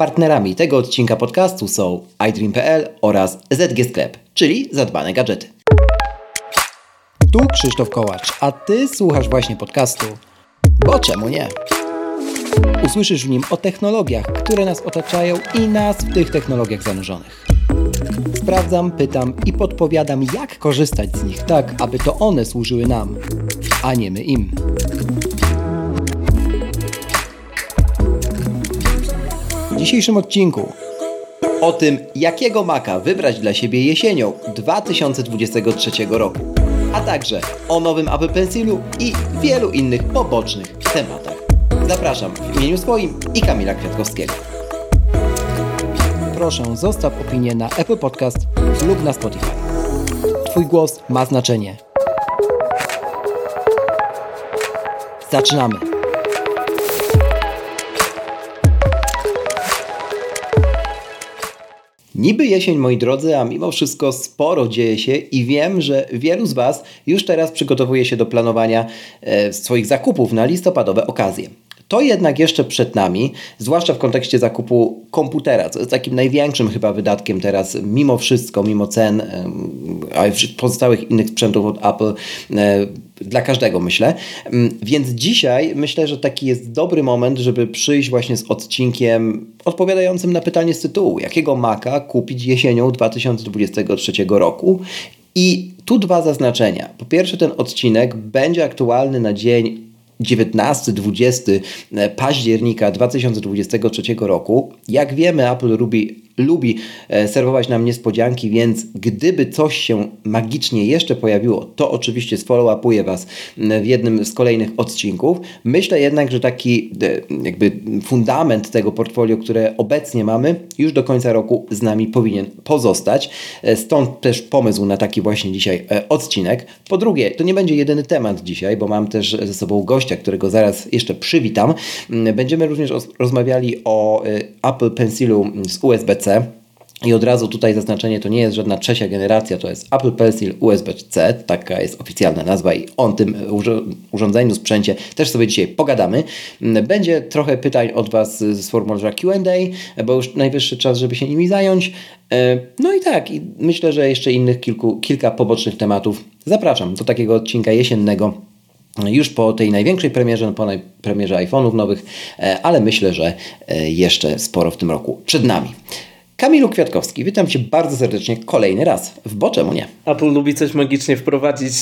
Partnerami tego odcinka podcastu są iDream.pl oraz ZG Sklep, czyli zadbane gadżety. Tu Krzysztof Kołacz, a Ty słuchasz właśnie podcastu. Bo czemu nie? Usłyszysz w nim o technologiach, które nas otaczają i nas w tych technologiach zanurzonych. Sprawdzam, pytam i podpowiadam, jak korzystać z nich tak, aby to one służyły nam, a nie my im. Dzisiejszym odcinku o tym, jakiego maka wybrać dla siebie jesienią 2023 roku, a także o nowym Apple Pencilu i wielu innych pobocznych tematach. Zapraszam w imieniu swoim i Kamila Kwiatkowskiego. Proszę zostaw opinię na Apple Podcast lub na Spotify. Twój głos ma znaczenie. Zaczynamy. Niby jesień, moi drodzy, a mimo wszystko sporo dzieje się i wiem, że wielu z Was już teraz przygotowuje się do planowania e, swoich zakupów na listopadowe okazje. To jednak jeszcze przed nami, zwłaszcza w kontekście zakupu komputera, co jest takim największym chyba wydatkiem teraz, mimo wszystko, mimo cen, a pozostałych innych sprzętów od Apple, dla każdego myślę. Więc dzisiaj myślę, że taki jest dobry moment, żeby przyjść właśnie z odcinkiem odpowiadającym na pytanie z tytułu, jakiego Maca kupić jesienią 2023 roku. I tu dwa zaznaczenia. Po pierwsze, ten odcinek będzie aktualny na dzień 19-20 października 2023 roku. Jak wiemy, Apple lubi lubi e, serwować nam niespodzianki, więc gdyby coś się magicznie jeszcze pojawiło, to oczywiście sfollow-upuję Was w jednym z kolejnych odcinków. Myślę jednak, że taki e, jakby fundament tego portfolio, które obecnie mamy, już do końca roku z nami powinien pozostać. E, stąd też pomysł na taki właśnie dzisiaj odcinek. Po drugie, to nie będzie jedyny temat dzisiaj, bo mam też ze sobą gościa, którego zaraz jeszcze przywitam. Będziemy również rozmawiali o Apple Pencilu z USB-C i od razu tutaj zaznaczenie to nie jest żadna trzecia generacja, to jest Apple Pencil USB-C, taka jest oficjalna nazwa i o tym urządzeniu, sprzęcie też sobie dzisiaj pogadamy. Będzie trochę pytań od Was z formularza Q&A, bo już najwyższy czas, żeby się nimi zająć. No i tak, i myślę, że jeszcze innych kilku, kilka pobocznych tematów. Zapraszam do takiego odcinka jesiennego już po tej największej premierze, po premierze iPhone'ów nowych, ale myślę, że jeszcze sporo w tym roku przed nami. Kamilu Kwiatkowski, witam Cię bardzo serdecznie kolejny raz. W Bo czemu nie? Apple lubi coś magicznie wprowadzić.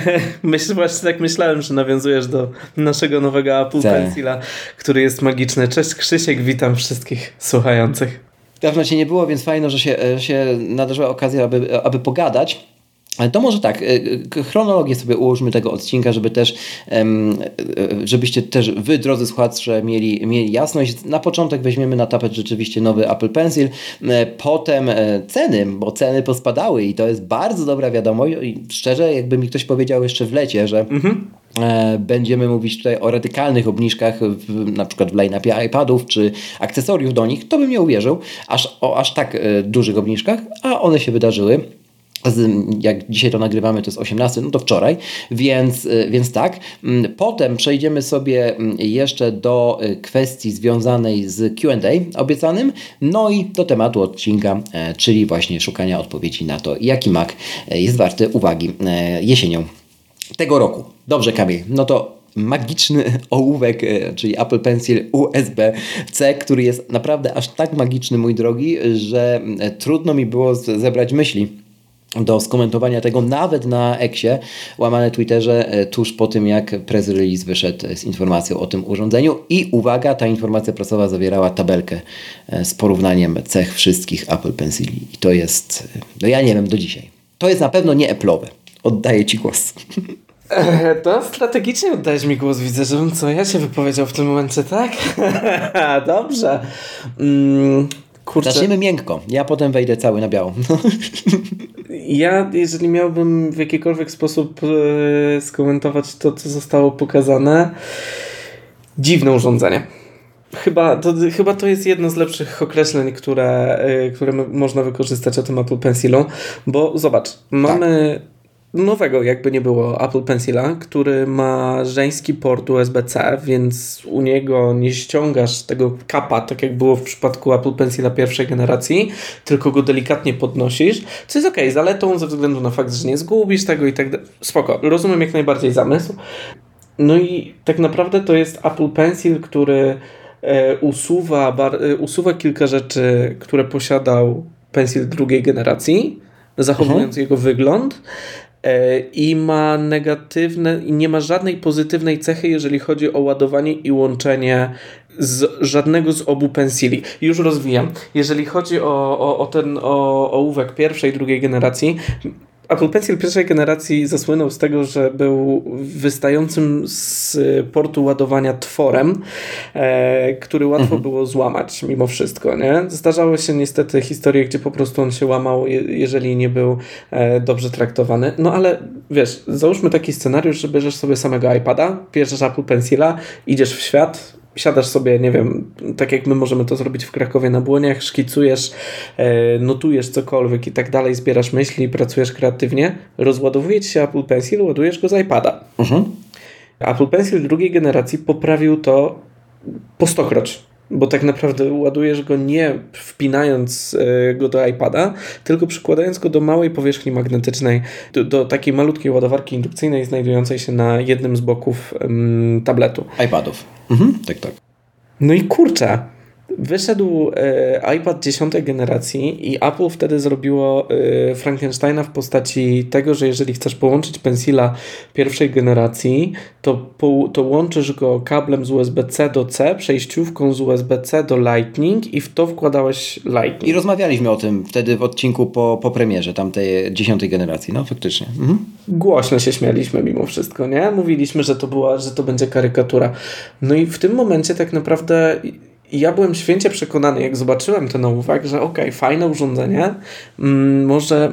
Myślę, właśnie tak myślałem, że nawiązujesz do naszego nowego Apple C. Pencila, który jest magiczny. Cześć Krzysiek, witam wszystkich słuchających. Dawno Cię nie było, więc fajno, że się, się nadarzyła okazja, aby, aby pogadać. To może tak, e, chronologię sobie ułożmy tego odcinka, żeby też, e, żebyście też wy, drodzy słuchacze, mieli, mieli jasność. Na początek weźmiemy na tapet rzeczywiście nowy Apple Pencil, e, potem ceny, bo ceny pospadały i to jest bardzo dobra wiadomość. I szczerze, jakby mi ktoś powiedział jeszcze w lecie, że mhm. będziemy mówić tutaj o radykalnych obniżkach, w, na przykład w line-upie iPadów czy akcesoriów do nich, to bym nie uwierzył, aż, o aż tak dużych obniżkach, a one się wydarzyły jak dzisiaj to nagrywamy, to jest 18, no to wczoraj, więc, y, więc tak. Mm, potem przejdziemy sobie mm, jeszcze do y, kwestii związanej z QA obiecanym, no i do tematu odcinka, e, czyli właśnie szukania odpowiedzi na to, jaki Mac e, jest warty uwagi e, jesienią tego roku. Dobrze, Kamil, no to magiczny ołówek, czyli Apple Pencil USB-C, który jest naprawdę aż tak magiczny, mój drogi, że trudno mi było zebrać myśli do skomentowania tego nawet na Exie, łamane Twitterze, e, tuż po tym jak press release wyszedł z informacją o tym urządzeniu i uwaga, ta informacja prasowa zawierała tabelkę e, z porównaniem cech wszystkich Apple Pencili i to jest, e, no ja nie wiem do dzisiaj. To jest na pewno nie Apple'owe. Oddaję Ci głos. To strategicznie oddajesz mi głos, widzę, żebym co ja się wypowiedział w tym momencie, tak? Dobrze. Mm, kurczę. Zaczniemy miękko, ja potem wejdę cały na biało. Ja, jeżeli miałbym w jakikolwiek sposób e, skomentować to, co zostało pokazane, dziwne urządzenie. Chyba to, chyba to jest jedno z lepszych określeń, które, e, które można wykorzystać o tym Apple Pencilu, bo zobacz, mamy nowego, jakby nie było, Apple Pencila, który ma żeński port USB-C, więc u niego nie ściągasz tego kapa, tak jak było w przypadku Apple Pencila pierwszej generacji, tylko go delikatnie podnosisz, co jest ok, zaletą ze względu na fakt, że nie zgubisz tego i tak dalej. Spoko, rozumiem jak najbardziej zamysł. No i tak naprawdę to jest Apple Pencil, który e, usuwa, bar, e, usuwa kilka rzeczy, które posiadał Pencil drugiej generacji, zachowując mhm. jego wygląd i ma negatywne, nie ma żadnej pozytywnej cechy, jeżeli chodzi o ładowanie i łączenie z żadnego z obu pensili. Już rozwijam. Jeżeli chodzi o, o, o ten o, ołówek pierwszej, drugiej generacji, Apple Pencil pierwszej generacji zasłynął z tego, że był wystającym z portu ładowania tworem, e, który łatwo mhm. było złamać mimo wszystko. Nie? Zdarzały się niestety historie, gdzie po prostu on się łamał, jeżeli nie był e, dobrze traktowany. No ale wiesz, załóżmy taki scenariusz, że bierzesz sobie samego iPada, bierzesz Apple Pencila, idziesz w świat, siadasz sobie, nie wiem, tak jak my możemy to zrobić w Krakowie na błoniach, szkicujesz, e, notujesz cokolwiek i tak dalej, zbierasz myśli, pracujesz kreatywnie, rozładowuje ci się Apple Pencil, ładujesz go z iPada. Mhm. Apple Pencil drugiej generacji poprawił to po stokroć bo tak naprawdę ładujesz go nie wpinając e, go do iPada, tylko przykładając go do małej powierzchni magnetycznej, do, do takiej malutkiej ładowarki indukcyjnej znajdującej się na jednym z boków um, tabletu. iPadów. Mhm, tak, tak. No i kurczę, Wyszedł e, iPad 10 generacji i Apple wtedy zrobiło e, Frankensteina w postaci tego, że jeżeli chcesz połączyć pensila pierwszej generacji, to, to łączysz go kablem z USB-C do C, przejściówką z USB-C do Lightning i w to wkładałeś Lightning. I rozmawialiśmy o tym wtedy w odcinku po, po premierze tamtej 10 generacji, no faktycznie. Mhm. Głośno się śmialiśmy mimo wszystko, nie? Mówiliśmy, że to była, że to będzie karykatura. No i w tym momencie tak naprawdę i ja byłem święcie przekonany, jak zobaczyłem ten ołówek, że ok, fajne urządzenie, mm, może,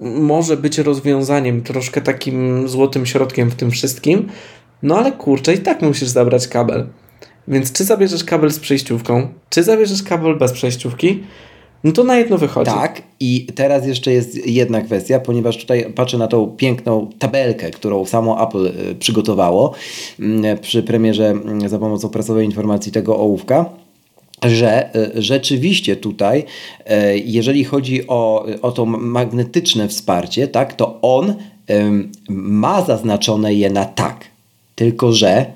może być rozwiązaniem, troszkę takim złotym środkiem w tym wszystkim, no ale kurczę, i tak musisz zabrać kabel. Więc czy zabierzesz kabel z przejściówką, czy zabierzesz kabel bez przejściówki, no to na jedno wychodzi. Tak, i teraz jeszcze jest jedna kwestia, ponieważ tutaj patrzę na tą piękną tabelkę, którą samo Apple y, przygotowało mm, przy premierze mm, za pomocą prasowej informacji tego ołówka że y, rzeczywiście tutaj, y, jeżeli chodzi o, o to magnetyczne wsparcie, tak, to on ma zaznaczone je na tak, tylko że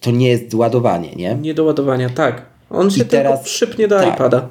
to nie jest ładowanie, nie? Nie do ładowania, tak. On się I teraz, przypnie do tak, iPada.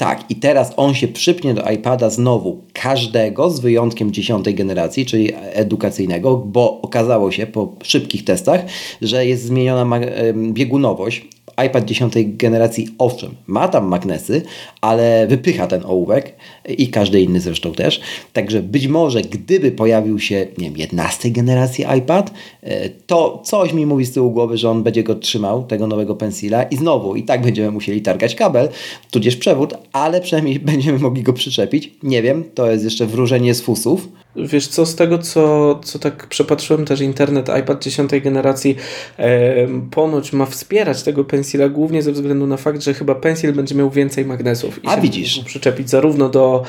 Tak, i teraz on się przypnie do iPada znowu każdego z wyjątkiem dziesiątej generacji, czyli edukacyjnego, bo okazało się po szybkich testach, że jest zmieniona biegunowość iPad 10 generacji owszem, ma tam magnesy, ale wypycha ten ołówek i każdy inny zresztą też. Także być może gdyby pojawił się, nie wiem, 11 generacji iPad, e, to coś mi mówi z tyłu głowy, że on będzie go trzymał, tego nowego pensila i znowu i tak będziemy musieli targać kabel, tudzież przewód, ale przynajmniej będziemy mogli go przyczepić. Nie wiem, to jest jeszcze wróżenie z fusów. Wiesz co, z tego co, co tak przepatrzyłem też internet iPad 10 generacji e, ponoć ma wspierać tego pensila głównie ze względu na fakt, że chyba pensil będzie miał więcej magnesów. I A widzisz. Przyczepić zarówno do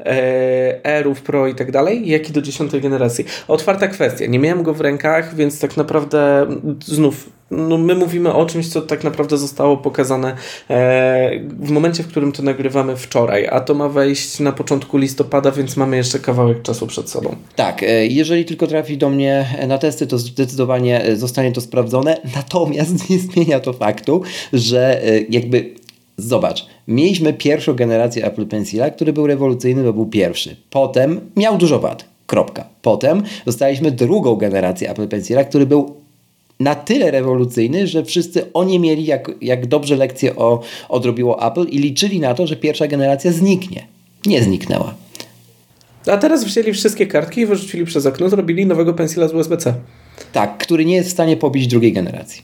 e, Airów Pro i tak dalej, jak i do 10 generacji. Otwarta kwestia. Nie miałem go w rękach, więc tak naprawdę znów no my mówimy o czymś, co tak naprawdę zostało pokazane e, w momencie, w którym to nagrywamy wczoraj, a to ma wejść na początku listopada, więc mamy jeszcze kawałek czasu przed sobą. Tak, e, jeżeli tylko trafi do mnie na testy, to zdecydowanie e, zostanie to sprawdzone, natomiast nie zmienia to faktu, że jakby Zobacz, mieliśmy pierwszą generację Apple Pencila, który był rewolucyjny, bo był pierwszy. Potem miał dużo wad. Kropka. Potem dostaliśmy drugą generację Apple Pencila, który był na tyle rewolucyjny, że wszyscy oni mieli, jak, jak dobrze lekcję o, odrobiło Apple i liczyli na to, że pierwsza generacja zniknie. Nie zniknęła. A teraz wzięli wszystkie kartki i wyrzucili przez okno, zrobili nowego pensila z USB-C. Tak, który nie jest w stanie pobić drugiej generacji.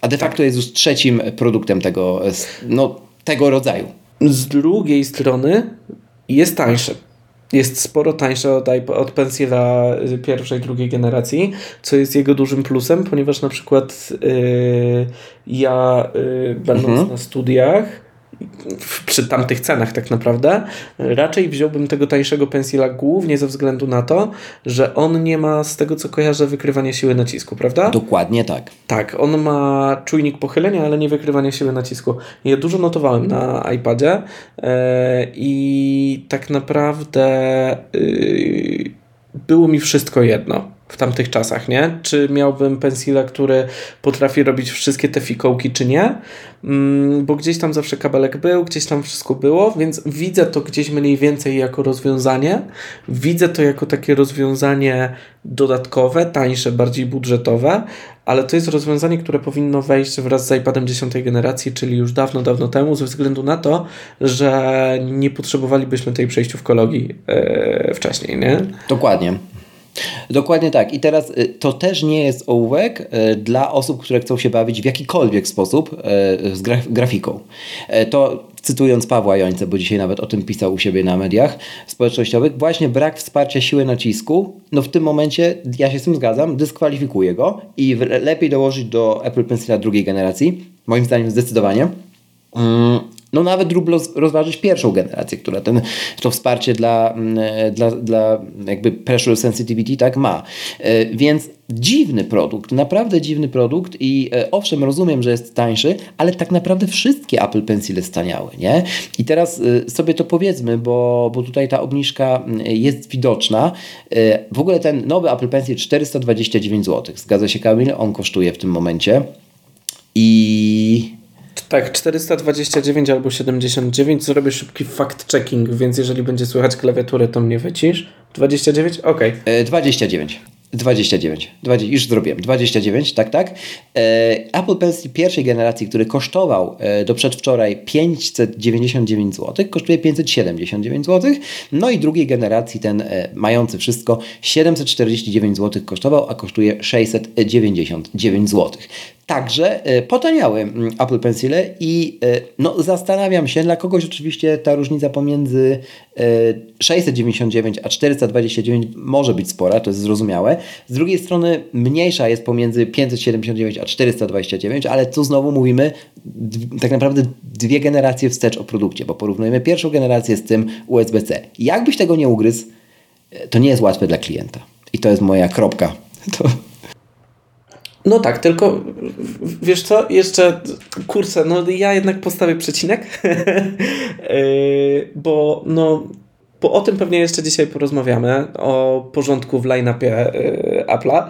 A de facto tak. jest już trzecim produktem tego, no, tego rodzaju. Z drugiej strony jest tańszy jest sporo tańsze od, od pensila pierwszej, drugiej generacji, co jest jego dużym plusem, ponieważ na przykład yy, ja yy, będąc mhm. na studiach przy tamtych cenach tak naprawdę, raczej wziąłbym tego tańszego pensila głównie ze względu na to, że on nie ma z tego co kojarzę wykrywania siły nacisku, prawda? Dokładnie tak. Tak, on ma czujnik pochylenia, ale nie wykrywanie siły nacisku. Ja dużo notowałem na iPadzie yy, i tak naprawdę yy, było mi wszystko jedno w tamtych czasach, nie? Czy miałbym pensila, który potrafi robić wszystkie te fikołki, czy nie? Mm, bo gdzieś tam zawsze kabelek był, gdzieś tam wszystko było, więc widzę to gdzieś mniej więcej jako rozwiązanie. Widzę to jako takie rozwiązanie dodatkowe, tańsze, bardziej budżetowe, ale to jest rozwiązanie, które powinno wejść wraz z iPadem 10 generacji, czyli już dawno, dawno temu, ze względu na to, że nie potrzebowalibyśmy tej przejściówkologii yy, wcześniej, nie? Dokładnie. Dokładnie tak. I teraz y, to też nie jest ołówek y, dla osób, które chcą się bawić w jakikolwiek sposób y, z grafiką. To cytując Pawła Jońce, bo dzisiaj nawet o tym pisał u siebie na mediach społecznościowych, właśnie brak wsparcia siły nacisku, no w tym momencie, ja się z tym zgadzam, dyskwalifikuje go i lepiej dołożyć do Apple Pencila drugiej generacji, moim zdaniem zdecydowanie. Mm, no nawet rozważyć pierwszą generację, która ten, to wsparcie dla, mm, dla, dla jakby pressure sensitivity tak ma. E, więc dziwny produkt, naprawdę dziwny produkt i e, owszem, rozumiem, że jest tańszy, ale tak naprawdę wszystkie Apple Pencile staniały, nie? I teraz e, sobie to powiedzmy, bo, bo tutaj ta obniżka mm, jest widoczna. W ogóle ten nowy Apple Pencil 429 zł. Zgadza się Kamil? On kosztuje w tym momencie. I tak, 429 albo 79. Zrobię szybki fact-checking, więc jeżeli będzie słychać klawiaturę, to mnie wycisz. 29? Ok. E, 29. 29. 20, już zrobiłem. 29, tak, tak. E, Apple Pencil pierwszej generacji, który kosztował e, do przedwczoraj 599 zł, kosztuje 579 zł. No i drugiej generacji, ten e, mający wszystko, 749 zł kosztował, a kosztuje 699 zł. Także potaniały mm, Apple Pencile i no, zastanawiam się, dla kogoś oczywiście ta różnica pomiędzy 699 a 429 może być spora, to jest zrozumiałe. Z drugiej strony mniejsza jest pomiędzy 579 a 429, ale tu znowu mówimy tak naprawdę dwie generacje wstecz o produkcie, bo porównujemy pierwszą generację z tym USB-C. Jakbyś tego nie ugryzł, to nie jest łatwe dla klienta. I to jest moja kropka. To... No tak, tylko wiesz co, jeszcze kurczę, no ja jednak postawię przecinek, yy, bo no bo o tym pewnie jeszcze dzisiaj porozmawiamy, o porządku w line-upie y, Apple'a.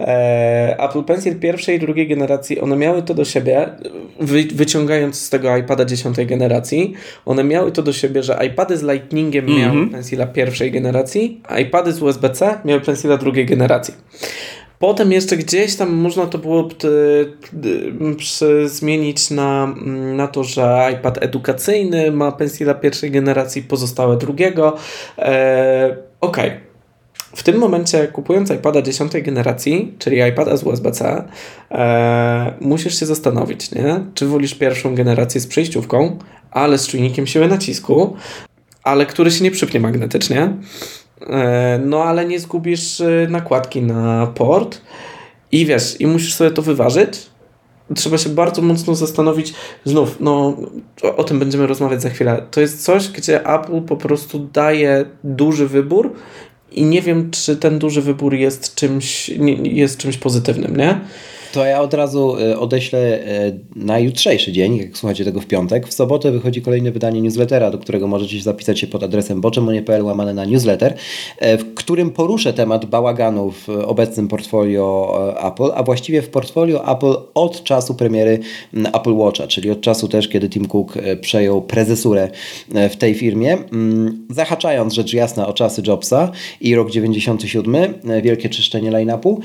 E, Apple Pencil pierwszej i drugiej generacji, one miały to do siebie, wy, wyciągając z tego iPada dziesiątej generacji, one miały to do siebie, że iPady z Lightningiem mm -hmm. miały Pencila pierwszej generacji, iPady z USB-C miały Pencila drugiej generacji. Potem jeszcze gdzieś tam można to było zmienić na, na to, że iPad edukacyjny ma pensila pierwszej generacji, pozostałe drugiego. E, ok. W tym momencie kupując iPada 10 generacji, czyli iPada z USB-C, e, musisz się zastanowić, nie? czy wolisz pierwszą generację z przejściówką, ale z czujnikiem siły nacisku, ale który się nie przypnie magnetycznie, E, no ale nie zgubisz e, nakładki na port i wiesz, i musisz sobie to wyważyć. Trzeba się bardzo mocno zastanowić. Znów, no o, o tym będziemy rozmawiać za chwilę. To jest coś, gdzie Apple po prostu daje duży wybór i nie wiem, czy ten duży wybór jest czymś, jest czymś pozytywnym, nie? To ja od razu e, odeślę e, na jutrzejszy dzień, jak słuchacie tego w piątek. W sobotę wychodzi kolejne wydanie newslettera, do którego możecie zapisać się pod adresem boczemonie.pl łamane na newsletter, e, w którym poruszę temat bałaganu w obecnym portfolio Apple, a właściwie w portfolio Apple od czasu premiery Apple Watcha, czyli od czasu też, kiedy Tim Cook przejął prezesurę w tej firmie, zahaczając rzecz jasna o czasy Jobsa i rok 97, wielkie czyszczenie line-upu,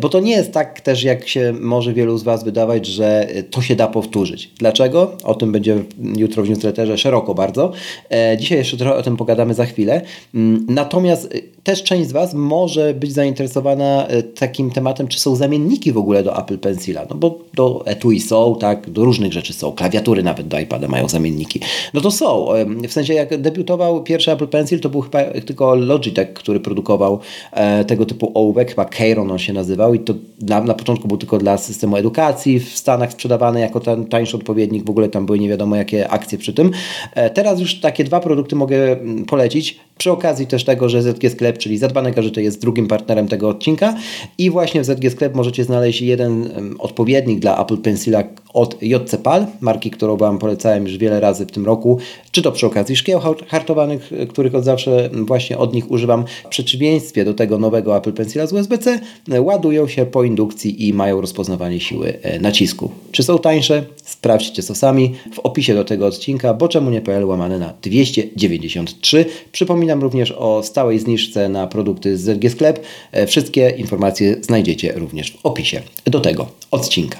bo to nie jest tak też, jak się może wielu z Was wydawać, że to się da powtórzyć. Dlaczego? O tym będzie jutro w newsletterze szeroko bardzo. E, dzisiaj jeszcze trochę o tym pogadamy za chwilę. Mm, natomiast też część z Was może być zainteresowana e, takim tematem, czy są zamienniki w ogóle do Apple Pencila. No bo do etui są, tak, do różnych rzeczy są. Klawiatury nawet do iPada mają zamienniki. No to są. W sensie jak debiutował pierwszy Apple Pencil, to był chyba tylko Logitech, który produkował e, tego typu ołówek, chyba Keyron on się nazywał i to na, na początku był tylko dla systemu edukacji w Stanach sprzedawany jako ten tańszy odpowiednik. W ogóle tam były nie wiadomo jakie akcje przy tym. E, teraz już takie dwa produkty mogę mm, polecić. Przy okazji też tego, że ZG Sklep, czyli Zadbane Gadżety jest drugim partnerem tego odcinka i właśnie w ZG Sklep możecie znaleźć jeden odpowiednik dla Apple Pencila od JC Pal, marki, którą Wam polecałem już wiele razy w tym roku, czy to przy okazji szkieł hartowanych, których od zawsze właśnie od nich używam. W przeciwieństwie do tego nowego Apple Pencila z USB-C ładują się po indukcji i mają rozpoznawanie siły e, nacisku. Czy są tańsze? Sprawdźcie to sami w opisie do tego odcinka, bo czemu nie.pl łamane na 293. Przypominam również o stałej zniżce na produkty z ZG Sklep. E, wszystkie informacje znajdziecie również w opisie do tego odcinka.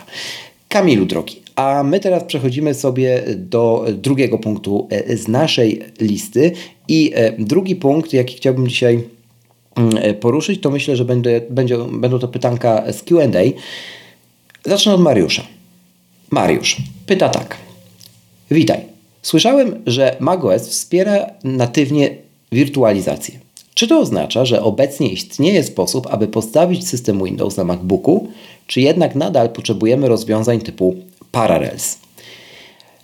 Kamilu drogi, a my teraz przechodzimy sobie do drugiego punktu e, z naszej listy i e, drugi punkt, jaki chciałbym dzisiaj mm, poruszyć, to myślę, że będzie, będzie, będą to pytanka z Q&A. Zacznę od Mariusza. Mariusz pyta tak. Witaj. Słyszałem, że macOS wspiera natywnie wirtualizację. Czy to oznacza, że obecnie istnieje sposób, aby postawić system Windows na MacBooku, czy jednak nadal potrzebujemy rozwiązań typu Parallels?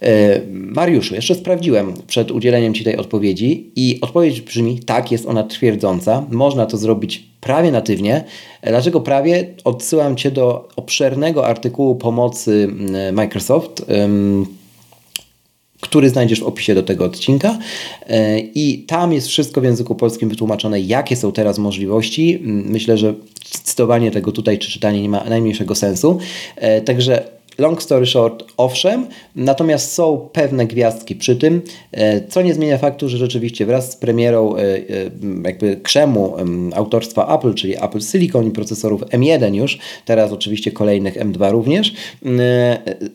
E, Mariuszu, jeszcze sprawdziłem przed udzieleniem Ci tej odpowiedzi i odpowiedź brzmi tak, jest ona twierdząca. Można to zrobić prawie natywnie. Dlaczego prawie? Odsyłam Cię do obszernego artykułu pomocy Microsoft który znajdziesz w opisie do tego odcinka. E, I tam jest wszystko w języku polskim wytłumaczone, jakie są teraz możliwości. Myślę, że cytowanie tego tutaj czy czytanie nie ma najmniejszego sensu. E, także Long story short, owszem, natomiast są pewne gwiazdki przy tym, e, co nie zmienia faktu, że rzeczywiście wraz z premierą e, e, jakby krzemu autorstwa Apple, czyli Apple Silicon i procesorów M1 już, teraz oczywiście kolejnych M2 również,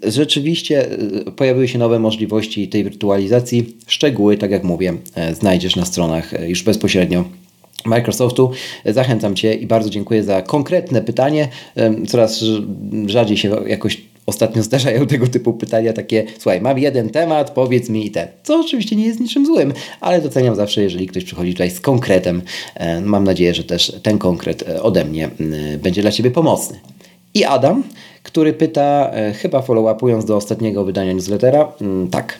rzeczywiście pojawiły się nowe możliwości tej wirtualizacji. Szczegóły, tak jak mówię, znajdziesz na stronach już bezpośrednio Microsoftu. Zachęcam Cię i bardzo dziękuję za konkretne pytanie. Coraz rzadziej się jakoś ostatnio zdarzają tego typu pytania takie, słuchaj, mam jeden temat, powiedz mi i te. Co oczywiście nie jest niczym złym, ale doceniam zawsze, jeżeli ktoś przychodzi tutaj z konkretem. E, mam nadzieję, że też ten konkret e, ode mnie będzie dla Ciebie pomocny. I Adam, który pyta, e, chyba follow-upując do ostatniego wydania newslettera, tak.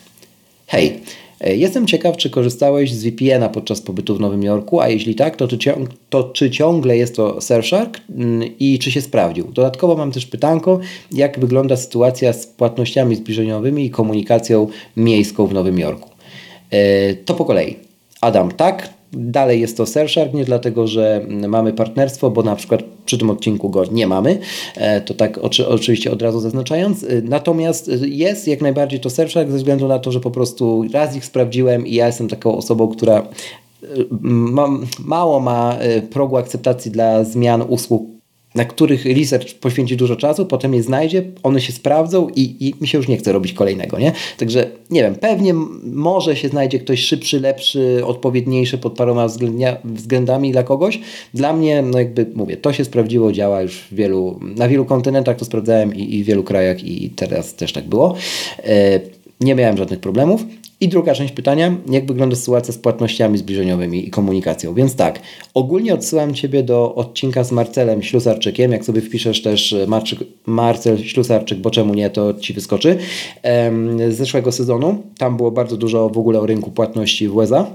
Hej, jestem ciekaw, czy korzystałeś z VPN-a podczas pobytu w Nowym Jorku, a jeśli tak, to czy, ciąg to czy ciągle jest to Surfshark mm, i czy się sprawdził? Dodatkowo mam też pytanko, jak wygląda sytuacja z płatnościami zbliżeniowymi i komunikacją miejską w Nowym Jorku? E, to po kolei. Adam, tak, Dalej jest to Surfshark, nie dlatego, że mamy partnerstwo, bo na przykład przy tym odcinku go nie mamy, e, to tak oczy, oczywiście od razu zaznaczając. E, natomiast jest jak najbardziej to Surfshark ze względu na to, że po prostu raz ich sprawdziłem i ja jestem taką osobą, która e, ma, mało ma progu akceptacji dla zmian usług na których research poświęci dużo czasu, potem je znajdzie, one się sprawdzą i, i mi się już nie chce robić kolejnego, nie? Także nie wiem, pewnie może się znajdzie ktoś szybszy, lepszy, odpowiedniejszy pod paroma względami dla kogoś. Dla mnie, no jakby mówię, to się sprawdziło, działa już w wielu, na wielu kontynentach to sprawdzałem i, i w wielu krajach i teraz też tak było. E, nie miałem żadnych problemów. I druga część pytania, jak wygląda sytuacja z płatnościami zbliżeniowymi i komunikacją? Więc tak, ogólnie odsyłam Ciebie do odcinka z Marcelem Ślusarczykiem. Jak sobie wpiszesz też e, Marczyk, Marcel Ślusarczyk, bo czemu nie, to Ci wyskoczy. Z zeszłego sezonu. Tam było bardzo dużo w ogóle o rynku płatności w USA.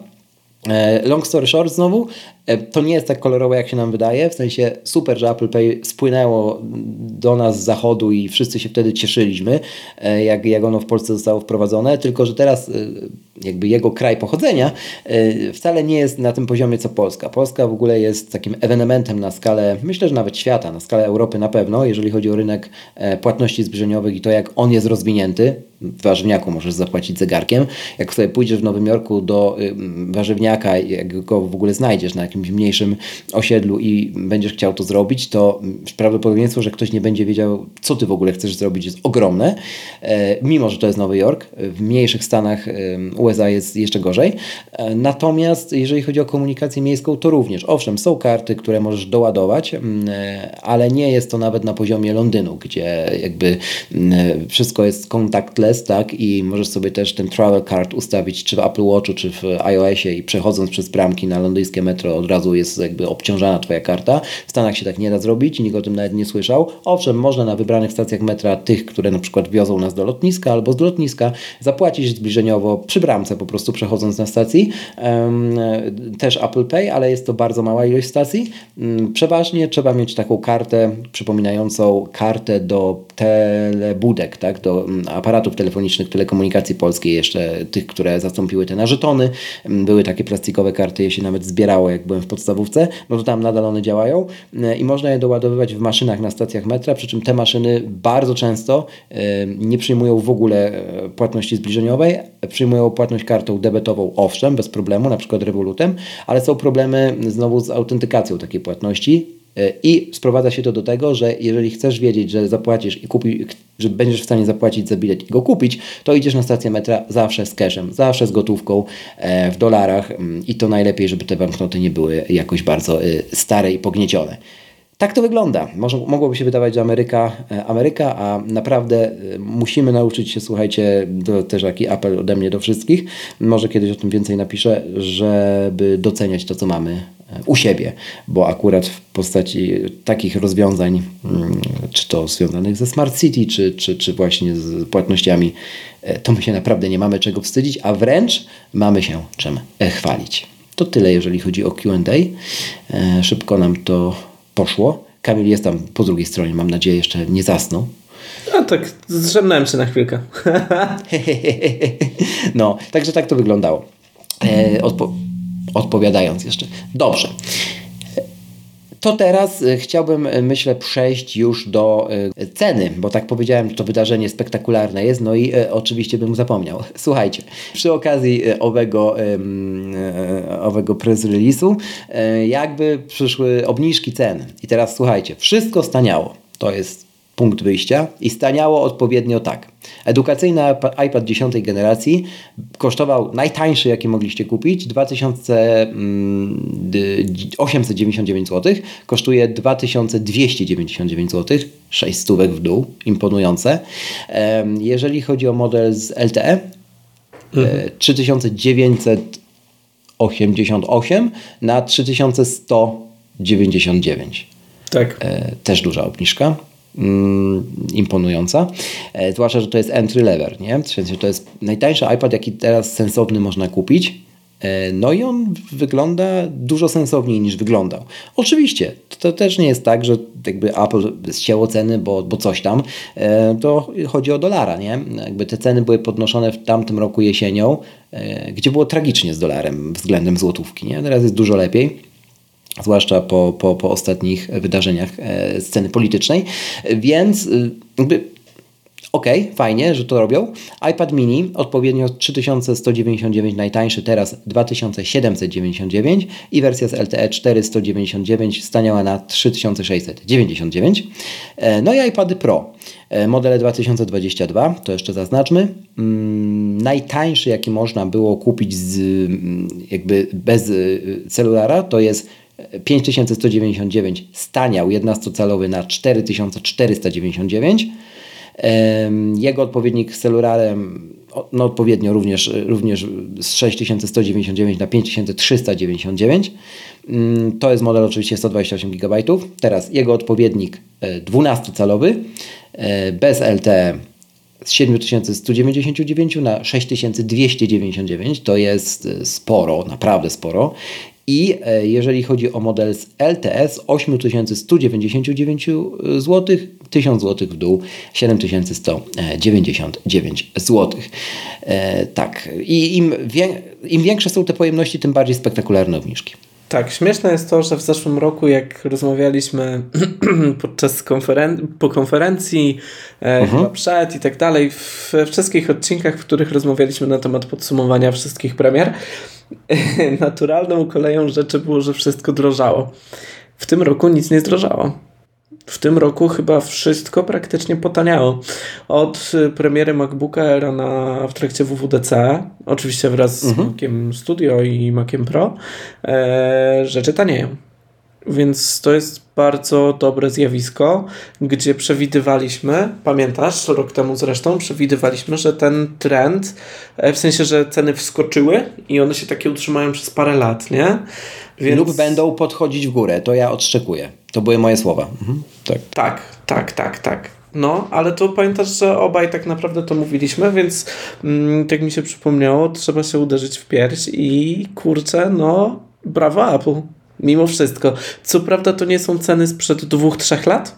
E, long story short znowu, e, to nie jest tak kolorowe jak się nam wydaje, w sensie super, że Apple Pay spłynęło do nas z zachodu i wszyscy się wtedy cieszyliśmy, e, jak, jak ono w Polsce zostało wprowadzone, tylko że teraz jakby jego kraj pochodzenia wcale nie jest na tym poziomie co Polska. Polska w ogóle jest takim ewenementem na skalę, myślę, że nawet świata, na skalę Europy na pewno, jeżeli chodzi o rynek płatności zbliżeniowych i to jak on jest rozwinięty w warzywniaku możesz zapłacić zegarkiem. Jak sobie pójdziesz w Nowym Jorku do warzywniaka, jak go w ogóle znajdziesz na jakimś mniejszym osiedlu i będziesz chciał to zrobić, to prawdopodobieństwo, że ktoś nie będzie wiedział, co ty w ogóle chcesz zrobić, jest ogromne. E, mimo, że to jest Nowy Jork, w mniejszych stanach USA jest jeszcze gorzej. E, natomiast jeżeli chodzi o komunikację miejską, to również. Owszem, są karty, które możesz doładować, mm, e, ale nie jest to nawet na poziomie Londynu, gdzie jakby mm, wszystko jest contactless, tak? I możesz sobie też ten travel card ustawić czy w Apple Watchu, czy w iOSie i przechodząc przez bramki na londyńskie metro od razu jest jakby obciążana Twoja karta. W Stanach się tak nie da zrobić, nikt o tym nawet nie słyszał. Owszem, można na wybranych stacjach metra, tych, które na przykład wiozą nas do lotniska albo z lotniska, zapłacić zbliżeniowo przy bramce po prostu przechodząc na stacji. Też Apple Pay, ale jest to bardzo mała ilość stacji. Mm, przeważnie trzeba mieć taką kartę przypominającą kartę do telebudek, tak? do mm, aparatów telefonicznych telekomunikacji polskiej, jeszcze tych, które zastąpiły te na żetony. Mm, były takie plastikowe karty, je się nawet zbierało, jak byłem w podstawówce, no to tam nadal one działają i można je doładowywać w maszynach na stacjach metra, przy czym te maszyny bardzo często nie przyjmują w ogóle e, płatności zbliżeniowej, przyjmują płatność kartą debetową, owszem, bez problemu, na przykład Revolutem, ale są problemy znowu z autentykacją takiej płatności e, i sprowadza się to do tego, że jeżeli chcesz wiedzieć, że zapłacisz i kupi, że będziesz w stanie zapłacić za bilet i go kupić, to idziesz na stację metra zawsze z cashem, zawsze z gotówką e, w dolarach mm, i to najlepiej, żeby te banknoty nie były jakoś bardzo stare i pogniecione. Tak to wygląda. Może, mogłoby się wydawać, że Ameryka, e, Ameryka, a naprawdę e, musimy nauczyć się, słuchajcie, to też taki apel ode mnie do wszystkich, może kiedyś o tym więcej napiszę, żeby doceniać to, co mamy e, u siebie, bo akurat w postaci takich rozwiązań, mm, czy to związanych ze Smart City, czy, czy, czy właśnie z płatnościami, to my się naprawdę nie mamy czego wstydzić, a wręcz mamy się czym chwalić. To tyle, jeżeli chodzi o QA. Szybko nam to poszło. Kamil jest tam po drugiej stronie, mam nadzieję, jeszcze nie zasnął. No tak, zrzemnąłem się na chwilkę. no, także tak to wyglądało. E, odpo odpowiadając jeszcze. Dobrze to teraz y, chciałbym, y, myślę, przejść już do y, ceny, bo tak powiedziałem, to wydarzenie spektakularne jest, no i oczywiście bym zapomniał. Słuchajcie, przy okazji owego, owego press jakby przyszły obniżki cen. I teraz słuchajcie, wszystko staniało. To jest punkt wyjścia i staniało odpowiednio tak. Edukacyjny iPad 10 generacji kosztował najtańszy, jaki mogliście kupić, 2899 zł, kosztuje 2299 zł, 6 stówek w dół, imponujące. Jeżeli chodzi o model z LTE, e, mhm. 3988 na 3199. Tak. E, też duża obniżka. Mm, imponująca. E, zwłaszcza, że to jest entry level, nie? To jest najtańszy iPad, jaki teraz sensowny można kupić. E, no i on wygląda dużo sensowniej niż wyglądał. Oczywiście, to też nie jest tak, że jakby Apple zcięło ceny, bo, bo coś tam. E, to chodzi o dolara, nie? Jakby te ceny były podnoszone w tamtym roku jesienią, gdzie było tragicznie z dolarem względem złotówki, nie? Teraz jest dużo lepiej zwłaszcza po, po, po ostatnich wydarzeniach e, sceny politycznej. Więc y, jakby ok, fajnie, że to robią. iPad mini odpowiednio 3199 najtańszy, teraz 2799 i wersja z LTE 499 staniała na 3699. E, no i iPady Pro. E, modele 2022, to jeszcze zaznaczmy. Mm, najtańszy, jaki można było kupić z, mm, jakby bez y, celulara, to jest 5199 staniał 11-calowy na 4499. Jego odpowiednik z celularem no odpowiednio również, również z 6199 na 5399. Mm, to jest model oczywiście 128 GB. Teraz jego odpowiednik 12-calowy e, e, bez LTE z 7199 na 6299 to jest e, sporo, naprawdę sporo. I e, jeżeli chodzi o model z LTS 8199 zł, 1000 zł w dół, 7199 zł. E, tak, i im, wie, im większe są te pojemności, tym bardziej spektakularne obniżki. Tak, śmieszne jest to, że w zeszłym roku, jak rozmawialiśmy podczas konferen po konferencji, e, uh mhm. -huh. chyba przed i tak dalej, w wszystkich odcinkach, w których rozmawialiśmy na temat podsumowania wszystkich premier, naturalną koleją rzeczy było, że wszystko drożało. W tym roku nic nie zdrożało w tym roku chyba wszystko praktycznie potaniało. Od y, premiery MacBooka Air na, w trakcie WWDC, oczywiście wraz mhm. z Maciem Studio i Maciem Pro, e, rzeczy tanieją. Więc to jest bardzo dobre zjawisko, gdzie przewidywaliśmy, pamiętasz, rok temu zresztą, przewidywaliśmy, że ten trend, e, w sensie, że ceny wskoczyły i one się takie utrzymają przez parę lat, nie? Więc... Lub będą podchodzić w górę, to ja odszczekuję. To były moje słowa. Mhm. Tak. tak, tak, tak, tak. No, ale to pamiętasz, że obaj tak naprawdę to mówiliśmy, więc mm, tak mi się przypomniało, trzeba się uderzyć w pierś i kurczę, no, brawo Apple. Mimo wszystko. Co prawda to nie są ceny sprzed dwóch, trzech lat,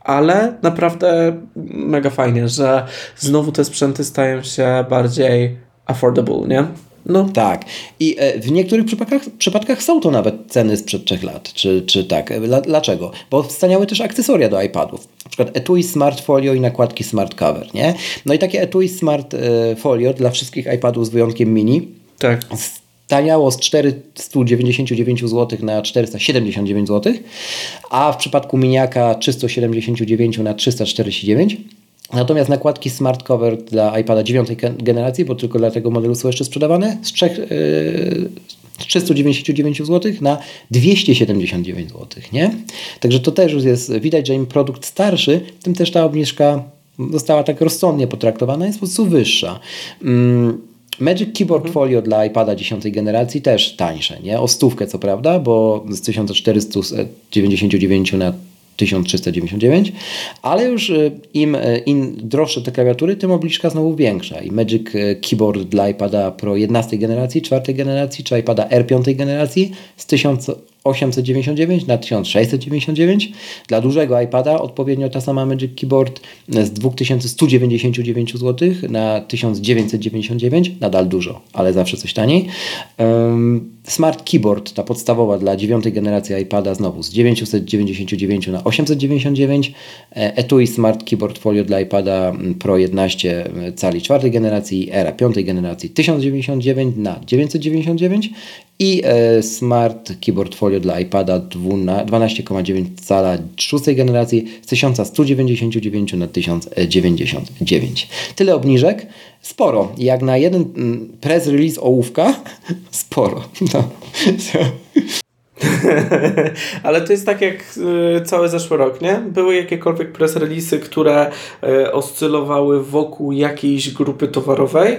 ale naprawdę mega fajnie, że znowu te sprzęty stają się bardziej affordable, nie? No. Tak. I e, w niektórych przypadkach, przypadkach są to nawet ceny sprzed trzech lat, czy, czy tak. E, dlaczego? Bo wstaniały też akcesoria do iPadów. Na przykład etui Smart Folio i nakładki Smart Cover, nie? No i takie etui Smart e, Folio dla wszystkich iPadów z wyjątkiem mini. Tak taniało z 499 zł na 479 zł, a w przypadku miniaka 379 na 349 Natomiast nakładki Smart Cover dla iPada 9 generacji, bo tylko dla tego modelu są jeszcze sprzedawane, z, 3, yy, z 399 zł na 279 zł. Nie? Także to też już jest, widać, że im produkt starszy, tym też ta obniżka została tak rozsądnie potraktowana, jest po prostu wyższa. Mm, Magic Keyboard mhm. Folio dla iPada 10 generacji też tańsze, nie? O stówkę co prawda, bo z 1499 na 1399, ale już y, im, y, im droższe te klawiatury, tym obniżka znowu większa. I Magic y, Keyboard dla iPada Pro 11 generacji, 4 generacji, czy iPada R 5 generacji z 1000 899 na 1699. Dla dużego iPada odpowiednio ta sama Magic Keyboard z 2199 zł na 1999. Nadal dużo, ale zawsze coś taniej. Smart Keyboard, ta podstawowa dla dziewiątej generacji iPada znowu z 999 na 899. E, etui Smart Keyboard Folio dla iPada Pro 11 cali czwartej generacji, Era piątej generacji 1099 na 999 i e, Smart Keyboard Folio dla iPada 12,9 cala szóstej generacji z 1199 na 1099. Tyle obniżek. Sporo. Jak na jeden mm, press release ołówka, sporo. No. Ale to jest tak jak y, cały zeszły rok, nie? Były jakiekolwiek press release'y, które y, oscylowały wokół jakiejś grupy towarowej,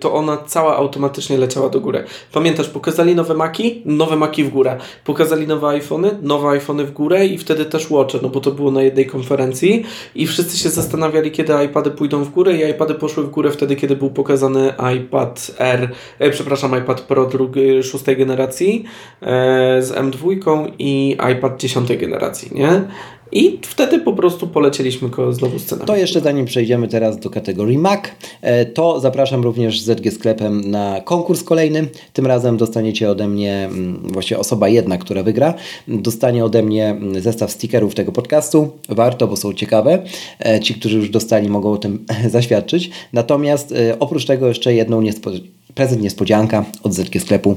to ona cała automatycznie leciała do góry. Pamiętasz, pokazali nowe Maki? Nowe Maki w górę. Pokazali nowe iPhony? Nowe iPhony w górę i wtedy też Watche, no bo to było na jednej konferencji i wszyscy się zastanawiali, kiedy iPady pójdą w górę i iPady poszły w górę wtedy, kiedy był pokazany iPad R, e, przepraszam, iPad Pro drugiej, szóstej generacji, e, z M2 i iPad 10 generacji, nie? I wtedy po prostu polecieliśmy znowu scenę. To jeszcze zanim przejdziemy teraz do kategorii Mac, e, to zapraszam również ZG Sklepem na konkurs kolejny. Tym razem dostaniecie ode mnie, mm, właśnie osoba jedna, która wygra, dostanie ode mnie mm, zestaw stickerów tego podcastu. Warto, bo są ciekawe. E, ci, którzy już dostali, mogą o tym zaświadczyć. Natomiast e, oprócz tego jeszcze jedną niespo prezent niespodzianka od ZG Sklepu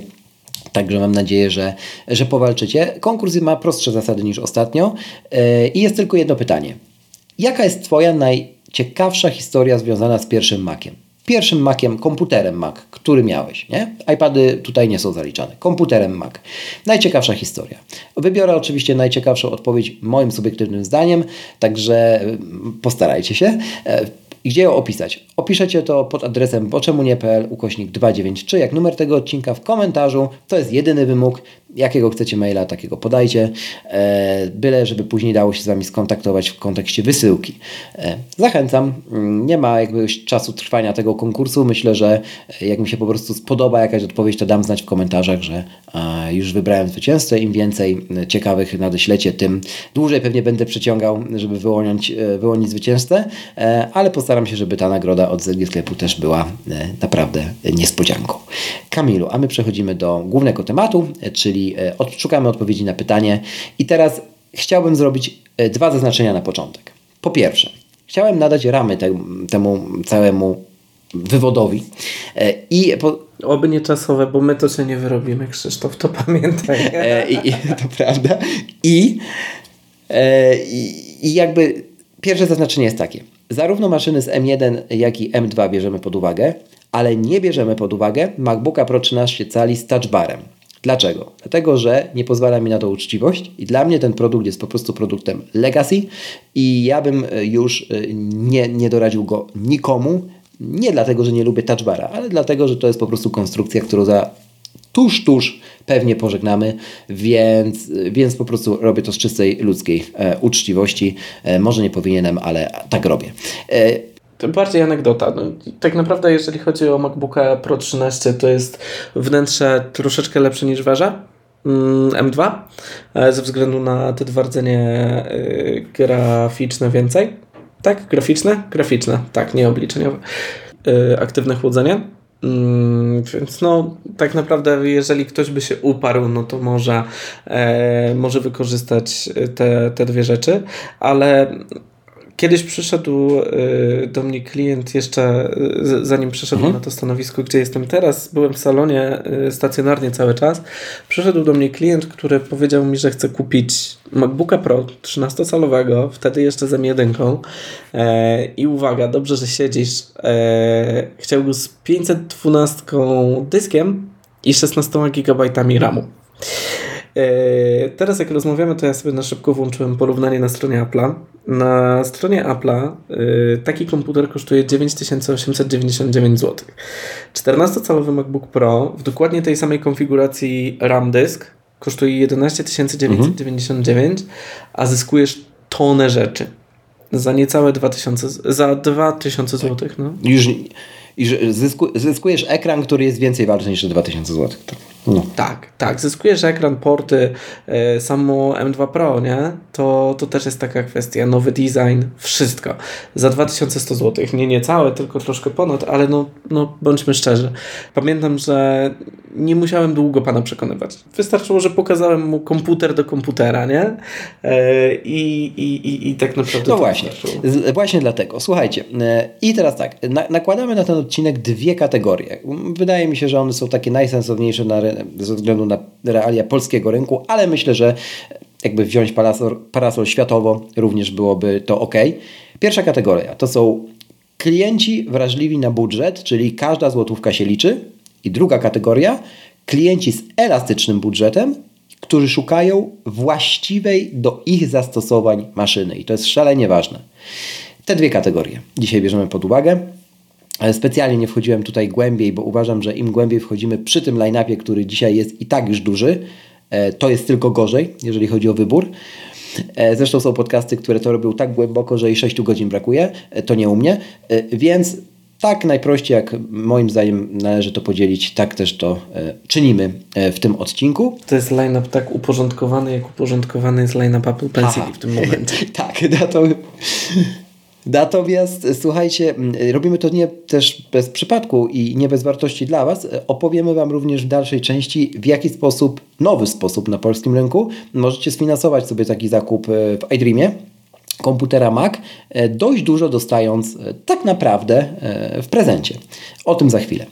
Także mam nadzieję, że, że powalczycie. Konkurs ma prostsze zasady niż ostatnio yy, i jest tylko jedno pytanie. Jaka jest Twoja najciekawsza historia związana z pierwszym Maciem? Pierwszym Maciem, komputerem Mac, który miałeś, nie? iPady tutaj nie są zaliczane. Komputerem Mac. Najciekawsza historia. Wybiorę oczywiście najciekawszą odpowiedź moim subiektywnym zdaniem, także postarajcie się. I gdzie ją opisać? Opiszecie to pod adresem boczemunie.pl ukośnik 293 jak numer tego odcinka w komentarzu. To jest jedyny wymóg. Jakiego chcecie maila, takiego podajcie. E, byle, żeby później dało się z Wami skontaktować w kontekście wysyłki. E, zachęcam. Mm, nie ma jakiegoś czasu trwania tego konkursu. Myślę, że e, jak mi się po prostu spodoba jakaś odpowiedź, to dam znać w komentarzach, że już wybrałem zwycięzcę. Im więcej ciekawych nadeślecie, tym dłużej pewnie będę przeciągał, żeby wyłonić, wyłonić zwycięzcę. Ale postaram się, żeby ta nagroda od ZG Sklepu też była naprawdę niespodzianką. Kamilu, a my przechodzimy do głównego tematu, czyli szukamy odpowiedzi na pytanie. I teraz chciałbym zrobić dwa zaznaczenia na początek. Po pierwsze, chciałem nadać ramy te, temu całemu wywodowi. I po... Oby nie czasowe, bo my to się nie wyrobimy, Krzysztof, to pamiętaj. I, to prawda. I, i, I jakby pierwsze zaznaczenie jest takie. Zarówno maszyny z M1, jak i M2 bierzemy pod uwagę, ale nie bierzemy pod uwagę MacBooka Pro 13 cali z touchbarem. Dlaczego? Dlatego, że nie pozwala mi na to uczciwość i dla mnie ten produkt jest po prostu produktem legacy i ja bym e, już e, nie, nie doradził go nikomu. Nie dlatego, że nie lubię touchbara, ale dlatego, że to jest po prostu konstrukcja, którą za tuż, tuż pewnie pożegnamy, więc, więc po prostu robię to z czystej ludzkiej e, uczciwości. E, może nie powinienem, ale tak robię. E, bardziej anegdota. No, tak naprawdę, jeżeli chodzi o MacBooka Pro 13, to jest wnętrze troszeczkę lepsze niż waża. M2 mm, e, ze względu na te dwa rdzenie e, graficzne więcej. Tak? Graficzne? Graficzne, tak, nie obliczeniowe. E, aktywne chłodzenie Mm, więc no, tak naprawdę, jeżeli ktoś by się uparł, no to może, może wykorzystać te, te dwie rzeczy, ale Kiedyś przyszedł y, do mnie klient jeszcze, y, zanim przyszedł mhm. na to stanowisko, gdzie jestem teraz, byłem w salonie y, stacjonarnie cały czas. Przyszedł do mnie klient, który powiedział mi, że chce kupić MacBooka Pro 13-calowego, wtedy jeszcze z M1 e, i uwaga, dobrze, że siedzisz, e, chciał go z 512 dyskiem i 16 GB RAMu. E, teraz jak rozmawiamy, to ja sobie na szybko włączyłem porównanie na stronie Apple'a. Na stronie Apple'a e, taki komputer kosztuje 9899 zł. 14-calowy MacBook Pro w dokładnie tej samej konfiguracji RAM dysk kosztuje 11 999, mhm. a zyskujesz tonę rzeczy. Za niecałe 2000, za 2000 zł. No. Już i zyskujesz ekran, który jest więcej wart niż 2000 zł. No. Tak, tak. Zyskujesz ekran, porty, e, samo M2 Pro, nie? To, to też jest taka kwestia. Nowy design, wszystko. Za 2100 zł. Nie niecałe, tylko troszkę ponad, ale no, no bądźmy szczerzy. Pamiętam, że nie musiałem długo pana przekonywać. Wystarczyło, że pokazałem mu komputer do komputera, nie? E, I, i, i, tak naprawdę. No właśnie. Właśnie dlatego. Słuchajcie. E, I teraz tak. Na, nakładamy na ten odcinek dwie kategorie. Wydaje mi się, że one są takie najsensowniejsze na, ze względu na realia polskiego rynku, ale myślę, że jakby wziąć parasol, parasol światowo, również byłoby to ok. Pierwsza kategoria to są klienci wrażliwi na budżet, czyli każda złotówka się liczy. I druga kategoria klienci z elastycznym budżetem, którzy szukają właściwej do ich zastosowań maszyny. I to jest szalenie ważne. Te dwie kategorie dzisiaj bierzemy pod uwagę. Specjalnie nie wchodziłem tutaj głębiej, bo uważam, że im głębiej wchodzimy przy tym line-upie, który dzisiaj jest i tak już duży, e, to jest tylko gorzej, jeżeli chodzi o wybór. E, zresztą są podcasty, które to robią tak głęboko, że i 6 godzin brakuje. E, to nie u mnie. Więc tak najprościej, jak moim zdaniem należy to podzielić, tak też to czynimy w tym odcinku. To jest line-up tak uporządkowany, jak uporządkowany jest line-up Apple Pencil w tym momencie. tak, na to Natomiast słuchajcie, robimy to nie też bez przypadku i nie bez wartości dla Was. Opowiemy Wam również w dalszej części, w jaki sposób, nowy sposób na polskim rynku możecie sfinansować sobie taki zakup e, w iDreamie komputera Mac, e, dość dużo dostając e, tak naprawdę e, w prezencie. O tym za chwilę.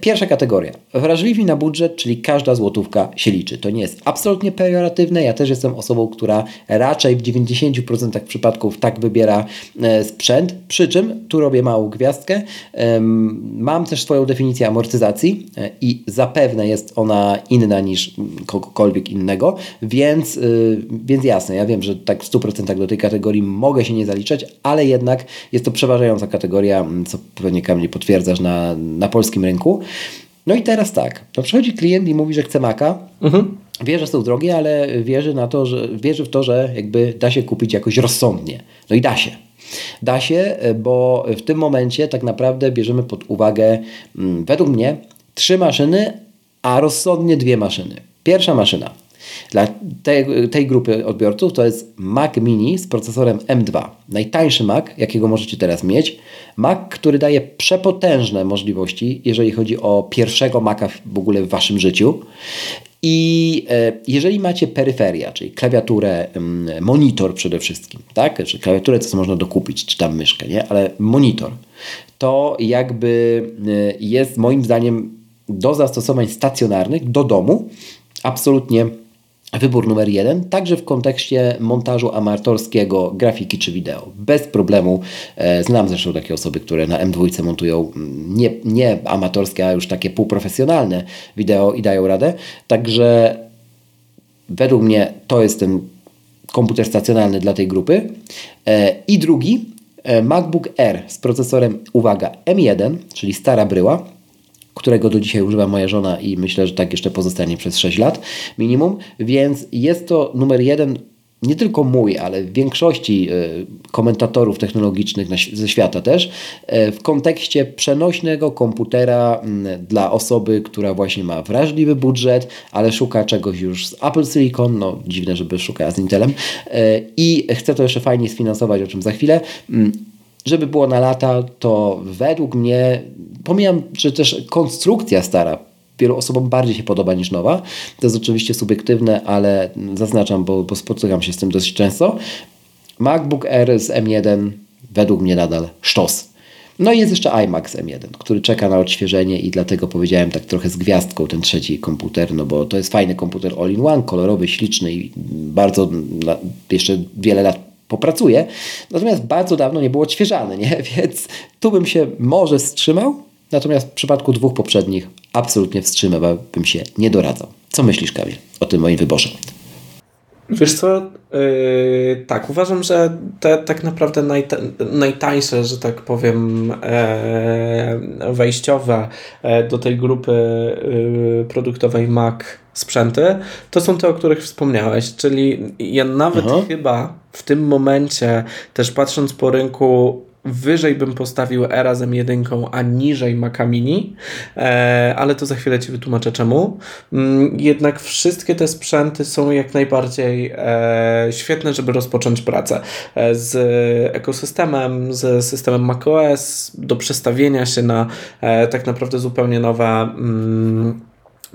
Pierwsza kategoria. Wrażliwi na budżet, czyli każda złotówka się liczy. To nie jest absolutnie pejoratywne. Ja też jestem osobą, która raczej w 90% przypadków tak wybiera sprzęt. Przy czym, tu robię małą gwiazdkę, mam też swoją definicję amortyzacji i zapewne jest ona inna niż kogokolwiek innego, więc, więc jasne, ja wiem, że tak w 100% do tej kategorii kategorii mogę się nie zaliczać, ale jednak jest to przeważająca kategoria, co pewnie Kamil potwierdzasz na, na polskim rynku. No i teraz tak, no przychodzi klient i mówi, że chce Maca, mhm. wie, że są drogie, ale wierzy, na to, że, wierzy w to, że jakby da się kupić jakoś rozsądnie. No i da się. Da się, bo w tym momencie tak naprawdę bierzemy pod uwagę, mm, według mnie, trzy maszyny, a rozsądnie dwie maszyny. Pierwsza maszyna Dla tej, tej grupy odbiorców to jest Mac Mini z procesorem M2. Najtańszy Mac, jakiego możecie teraz mieć. Mac, który daje przepotężne możliwości, jeżeli chodzi o pierwszego Maca w ogóle w Waszym życiu. I e, jeżeli macie peryferia, czyli klawiaturę, monitor przede wszystkim, tak? Czy klawiaturę, co można dokupić, czy tam myszkę, nie? Ale monitor, to jakby e, jest moim zdaniem do zastosowań stacjonarnych, do domu, absolutnie wybór numer jeden, także w kontekście montażu amatorskiego, grafiki czy wideo. Bez problemu. E, znam zresztą takie osoby, które na M2 montują mm, nie, nie amatorskie, a już takie półprofesjonalne wideo i dają radę. Także według mnie to jest ten komputer stacjonarny dla tej grupy. E, I drugi, e, MacBook Air z procesorem, uwaga, M1, czyli stara bryła, którego do dzisiaj używa moja żona i myślę, że tak jeszcze pozostanie przez 6 lat minimum, więc jest to numer jeden nie tylko mój, ale w większości e, komentatorów technologicznych ze świata też, e, w kontekście przenośnego komputera dla osoby, która właśnie ma wrażliwy budżet, ale szuka czegoś już z Apple Silicon, no dziwne, żeby szukała z Intelem e, i chce to jeszcze fajnie sfinansować, o czym za chwilę żeby było na lata, to według mnie, pomijam, że też konstrukcja stara wielu osobom bardziej się podoba niż nowa. To jest oczywiście subiektywne, ale zaznaczam, bo, bo spotykam się z tym dosyć często. MacBook Air z M1 według mnie nadal sztos. No i jest jeszcze iMac M1, który czeka na odświeżenie i dlatego powiedziałem tak trochę z gwiazdką ten trzeci komputer, no bo to jest fajny komputer all-in-one, kolorowy, śliczny i bardzo jeszcze wiele lat popracuje. Natomiast bardzo dawno nie był odświeżany, nie? więc tu bym się może wstrzymał, natomiast w przypadku dwóch poprzednich absolutnie wstrzymywałbym się nie doradzał. Co myślisz, Kamil, o tym moim wyborze? Wiesz co, yy, tak, uważam, że te tak naprawdę najta najtańsze, że tak powiem, e, wejściowe e, do tej grupy e, produktowej Mac sprzęty, to są te, o których wspomniałeś, czyli ja nawet Aha. chyba w tym momencie, też patrząc po rynku, wyżej bym postawił Era z M1, a niżej Maca Mini, e, ale to za chwilę Ci wytłumaczę czemu. Mm, jednak wszystkie te sprzęty są jak najbardziej e, świetne, żeby rozpocząć pracę e, z ekosystemem, z systemem macOS, do przestawienia się na tak naprawdę zupełnie nowe mm,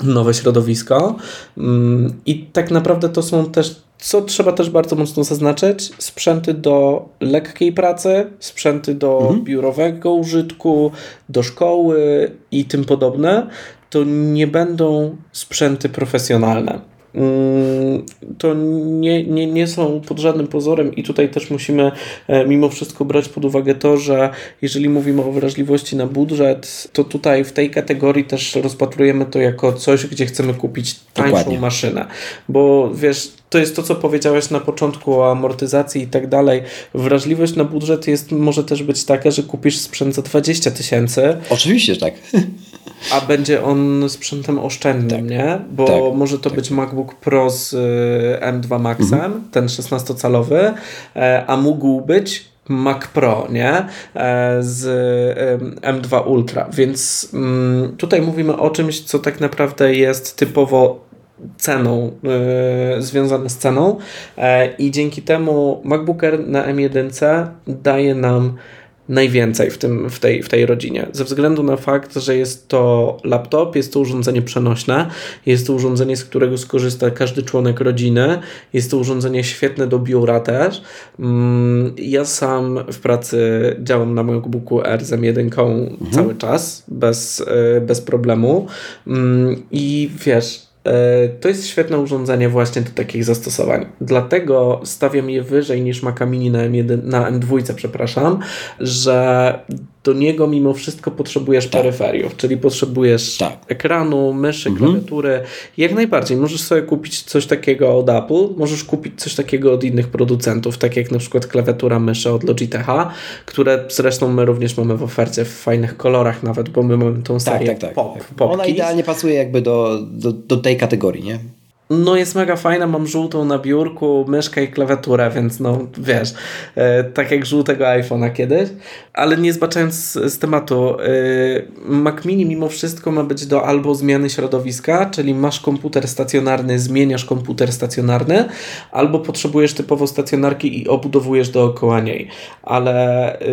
nowe środowisko. Mm, I tak naprawdę to są też, co trzeba też bardzo mocno zaznaczyć, sprzęty do lekkiej pracy, sprzęty do mhm. biurowego użytku, do szkoły i tym podobne. To nie będą sprzęty profesjonalne. Mm, to nie, nie, nie są pod żadnym pozorem i tutaj też musimy e, mimo wszystko brać pod uwagę to, że jeżeli mówimy o wrażliwości na budżet, to tutaj w tej kategorii też rozpatrujemy to jako coś, gdzie chcemy kupić tańszą Dokładnie. maszynę, bo wiesz, to jest to, co powiedziałeś na początku o amortyzacji i tak dalej. Wrażliwość na budżet jest, może też być taka, że kupisz sprzęt za 20 tysięcy. Oczywiście, że tak. A będzie on sprzętem oszczędnym, tak. nie? Bo tak, może to tak. być MacBook Pro z y, M2 Maxem, mhm. ten 16-calowy, e, a mógł być Mac Pro, nie? E, z M2 Ultra. Więc mm, tutaj mówimy o czymś, co tak naprawdę jest typowo ceną, yy, związane z ceną i dzięki temu MacBook Air na M1 daje nam najwięcej w, tym, w, tej, w tej rodzinie. Ze względu na fakt, że jest to laptop, jest to urządzenie przenośne, jest to urządzenie, z którego skorzysta każdy członek rodziny, jest to urządzenie świetne do biura też. Mm, ja sam w pracy działam na MacBooku R z M1 mhm. cały czas, bez, y, bez problemu. Mm, I wiesz, to jest świetne urządzenie właśnie do takich zastosowań. Dlatego stawiam je wyżej niż Maca Mini na, M1, na M2, przepraszam, że do niego mimo wszystko potrzebujesz tak. peryferiów, czyli potrzebujesz tak. ekranu, myszy, mhm. klawiatury. Jak najbardziej możesz sobie kupić coś takiego od Apple, możesz kupić coś takiego od innych producentów, tak jak na przykład klawiatura myszy od Logitecha, które zresztą my również mamy w ofercie w fajnych kolorach nawet, bo my mamy tą tak, serię tak, tak, pop, tak. Ona idealnie pasuje jakby do, do, do tej kategorii, nie? No jest mega fajna, mam żółtą na biurku, myszkę i klawiaturę, więc no wiesz, e, tak jak żółtego iPhone'a kiedyś, ale nie zbaczając z, z tematu, e, Mac Mini mimo wszystko ma być do albo zmiany środowiska, czyli masz komputer stacjonarny, zmieniasz komputer stacjonarny, albo potrzebujesz typowo stacjonarki i obudowujesz dookoła niej, ale e,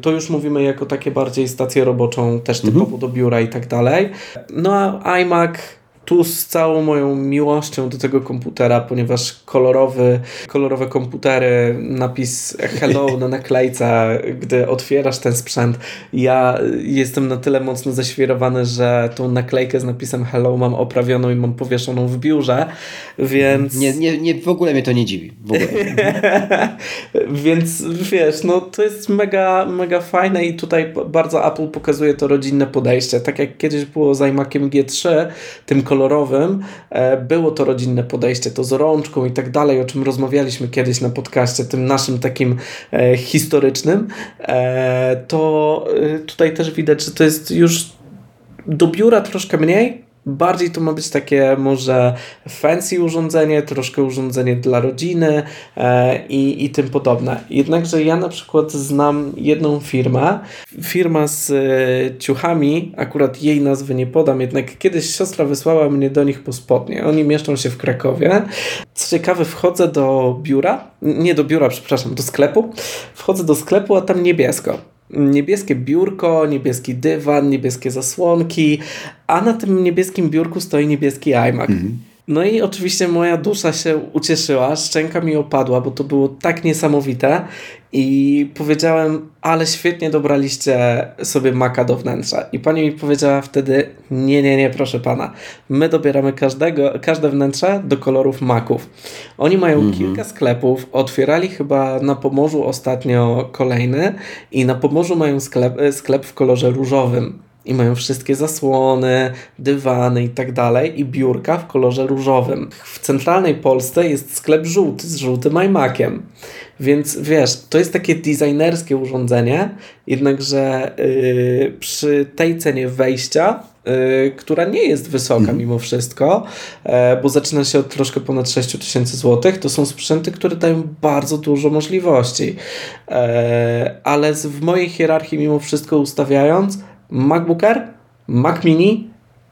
to już mówimy jako takie bardziej stację roboczą, też typowo mhm. do biura i tak dalej. No a iMac tu z całą moją miłością do tego komputera, ponieważ kolorowy, kolorowe komputery, napis hello na naklejce, gdy otwierasz ten sprzęt, ja jestem na tyle mocno zaświrowany, że tą naklejkę z napisem hello mam oprawioną i mam powieszoną w biurze, więc... Nie, nie, nie w ogóle mnie to nie dziwi. W ogóle. więc wiesz, no to jest mega, mega fajne i tutaj bardzo Apple pokazuje to rodzinne podejście. Tak jak kiedyś było z iMaciem G3, tym kolorowym e, było to rodzinne podejście, to z rączką i tak dalej, o czym rozmawialiśmy kiedyś na podcaście, tym naszym takim e, historycznym, e, to tutaj też widać, że to jest już do biura troszkę mniej, Bardziej to ma być takie może fancy urządzenie, troszkę urządzenie dla rodziny e, i, i tym podobne. Jednakże ja na przykład znam jedną firmę, firma z e, ciuchami, akurat jej nazwy nie podam, jednak kiedyś siostra wysłała mnie do nich po spodnie. Oni mieszczą się w Krakowie. Co ciekawe, wchodzę do biura, nie do biura, przepraszam, do sklepu. Wchodzę do sklepu, a tam niebiesko niebieskie biurko, niebieski dywan, niebieskie zasłonki, a na tym niebieskim biurku stoi niebieski iMac. Mhm. No i oczywiście moja dusza się ucieszyła, szczęka mi opadła, bo to było tak niesamowite i powiedziałem, ale świetnie dobraliście sobie maka do wnętrza. I pani mi powiedziała wtedy, nie, nie, nie, proszę pana, my dobieramy każdego, każde wnętrze do kolorów maków. Oni mają mhm. kilka sklepów, otwierali chyba na Pomorzu ostatnio kolejny i na Pomorzu mają sklep, sklep w kolorze różowym i mają wszystkie zasłony, dywany i tak dalej i biurka w kolorze różowym. W centralnej Polsce jest sklep żółty z żółtym iMaciem. Więc wiesz, to jest takie designerskie urządzenie, jednakże yy, przy tej cenie wejścia Yy, która nie jest wysoka mm. mimo wszystko, yy, bo zaczyna się od troszkę ponad 6 tysięcy złotych. To są sprzęty, które dają bardzo dużo możliwości. Yy, ale w mojej hierarchii mimo wszystko ustawiając, MacBook Air, Mac Mini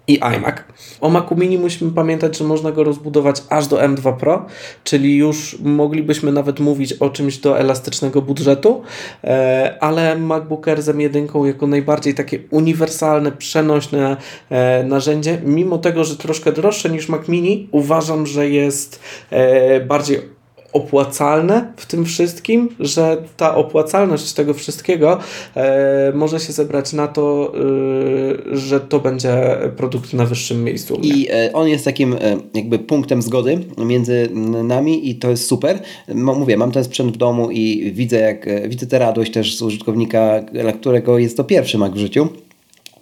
i iMac. O Macu Mini musimy pamiętać, że można go rozbudować aż do M2 Pro, czyli już moglibyśmy nawet mówić o czymś do elastycznego budżetu, e, ale MacBook Air z M1 jako najbardziej takie uniwersalne, przenośne e, narzędzie, mimo tego, że troszkę droższe niż Mac Mini, uważam, że jest e, bardziej opłacalne w tym wszystkim, że ta opłacalność tego wszystkiego e, może się zebrać na to, e, że to będzie produkt na wyższym miejscu. I e, on jest takim e, jakby punktem zgody między nami i to jest super. Mówię, mam ten sprzęt w domu i widzę, jak e, widzę tę radość też z użytkownika, dla którego jest to pierwszy Mac w życiu.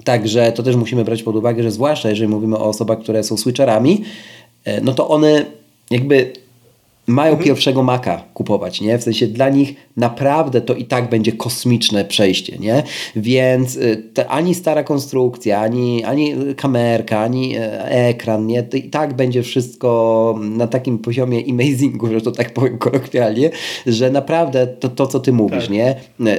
Także to też musimy brać pod uwagę, że zwłaszcza jeżeli mówimy o osobach, które są switcherami, e, no to one jakby mają mhm. pierwszego Maca kupować, nie? W sensie dla nich naprawdę to i tak będzie kosmiczne przejście, nie? Więc y, ani stara konstrukcja, ani, ani kamerka, ani e, ekran, nie? To i tak będzie wszystko na takim poziomie amazingu, że to tak powiem kolokwialnie, że naprawdę to, to co ty mówisz, tak. nie?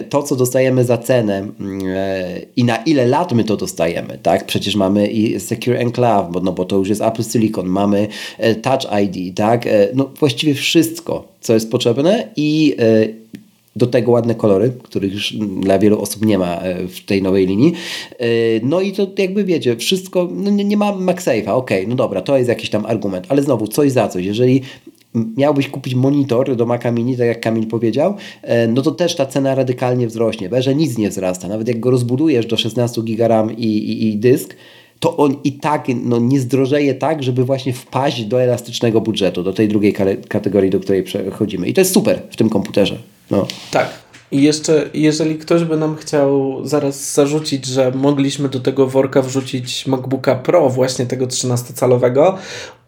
To, co dostajemy za cenę mm, e, i na ile lat my to dostajemy, tak? Przecież mamy i Secure Enclave, bo, no, bo to już jest Apple Silicon, mamy e, Touch ID, tak? No właściwie wszystko, co jest potrzebne i e, do tego ładne kolory, których już dla wielu osób nie ma e, w tej nowej linii. E, no i to jakby wiecie, wszystko, no nie, nie ma MagSafe'a, ok, no dobra, to jest jakiś tam argument, ale znowu coś za coś. Jeżeli miałbyś kupić monitor do Maca Mini, tak jak Kamil powiedział, no to też ta cena radykalnie wzrośnie, że nic nie wzrasta. Nawet jak go rozbudujesz do 16 GB RAM i, i, i dysk, to on i tak no, nie zdrożeje tak, żeby właśnie wpaść do elastycznego budżetu, do tej drugiej kategorii, do której przechodzimy. I to jest super w tym komputerze. No. Tak. I jeszcze, jeżeli ktoś by nam chciał zaraz zarzucić, że mogliśmy do tego worka wrzucić MacBooka Pro, właśnie tego 13-calowego,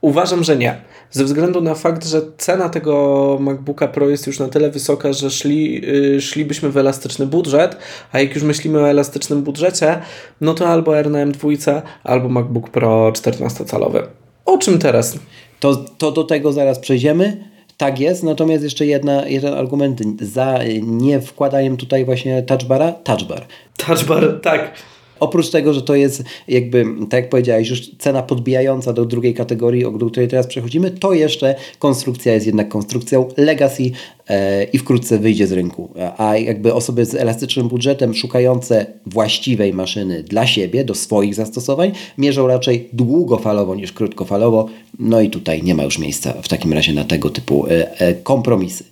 uważam, że nie. Ze względu na fakt, że cena tego MacBooka Pro jest już na tyle wysoka, że szli, yy, szlibyśmy w elastyczny budżet, a jak już myślimy o elastycznym budżecie, no to albo R na M2, albo MacBook Pro 14-calowy. O czym teraz? To, to do tego zaraz przejdziemy. Tak jest, natomiast jeszcze jedna, jeden argument za nie wkładaniem tutaj właśnie touchbara, touchbar. Touchbar, tak. Oprócz tego, że to jest jakby, tak jak powiedziałeś, już cena podbijająca do drugiej kategorii, o której teraz przechodzimy, to jeszcze konstrukcja jest jednak konstrukcją legacy e, i wkrótce wyjdzie z rynku. A jakby osoby z elastycznym budżetem szukające właściwej maszyny dla siebie, do swoich zastosowań, mierzą raczej długofalowo niż krótkofalowo. No i tutaj nie ma już miejsca w takim razie na tego typu e, e, kompromisy.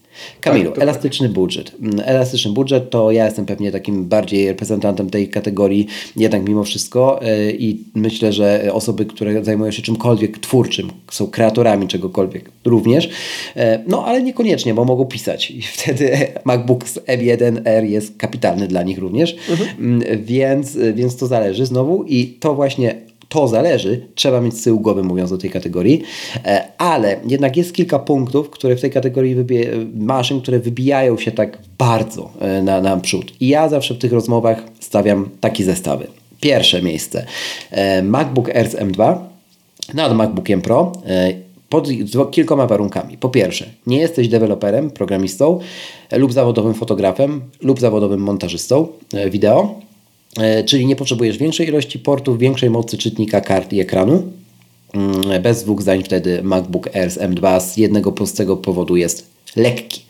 Kamilu, tak, elastyczny budżet. Mm, elastyczny budżet to ja jestem pewnie takim bardziej reprezentantem tej kategorii, jednak mimo wszystko yy, i myślę, że osoby, które zajmują się czymkolwiek twórczym, są kreatorami czegokolwiek również, yy, no ale niekoniecznie, bo mogą pisać i wtedy MacBook z M1R jest kapitalny dla nich również, mhm. yy, więc, więc to zależy znowu i to właśnie to zależy, trzeba mieć z tyłu głowy mówiąc o tej kategorii, e, ale jednak jest kilka punktów, które w tej kategorii maszyn, które wybijają się tak bardzo e, na, naprzód. I ja zawsze w tych rozmowach stawiam takie zestawy. Pierwsze miejsce e, MacBook Air M2 nad MacBookiem Pro pod kilkoma warunkami. Po pierwsze, nie jesteś deweloperem, programistą lub zawodowym fotografem lub zawodowym montażystą wideo czyli nie potrzebujesz większej ilości portów, większej mocy czytnika kart i ekranu. Mm, bez dwóch zdań wtedy MacBook Air M2 z jednego prostego powodu jest lekki.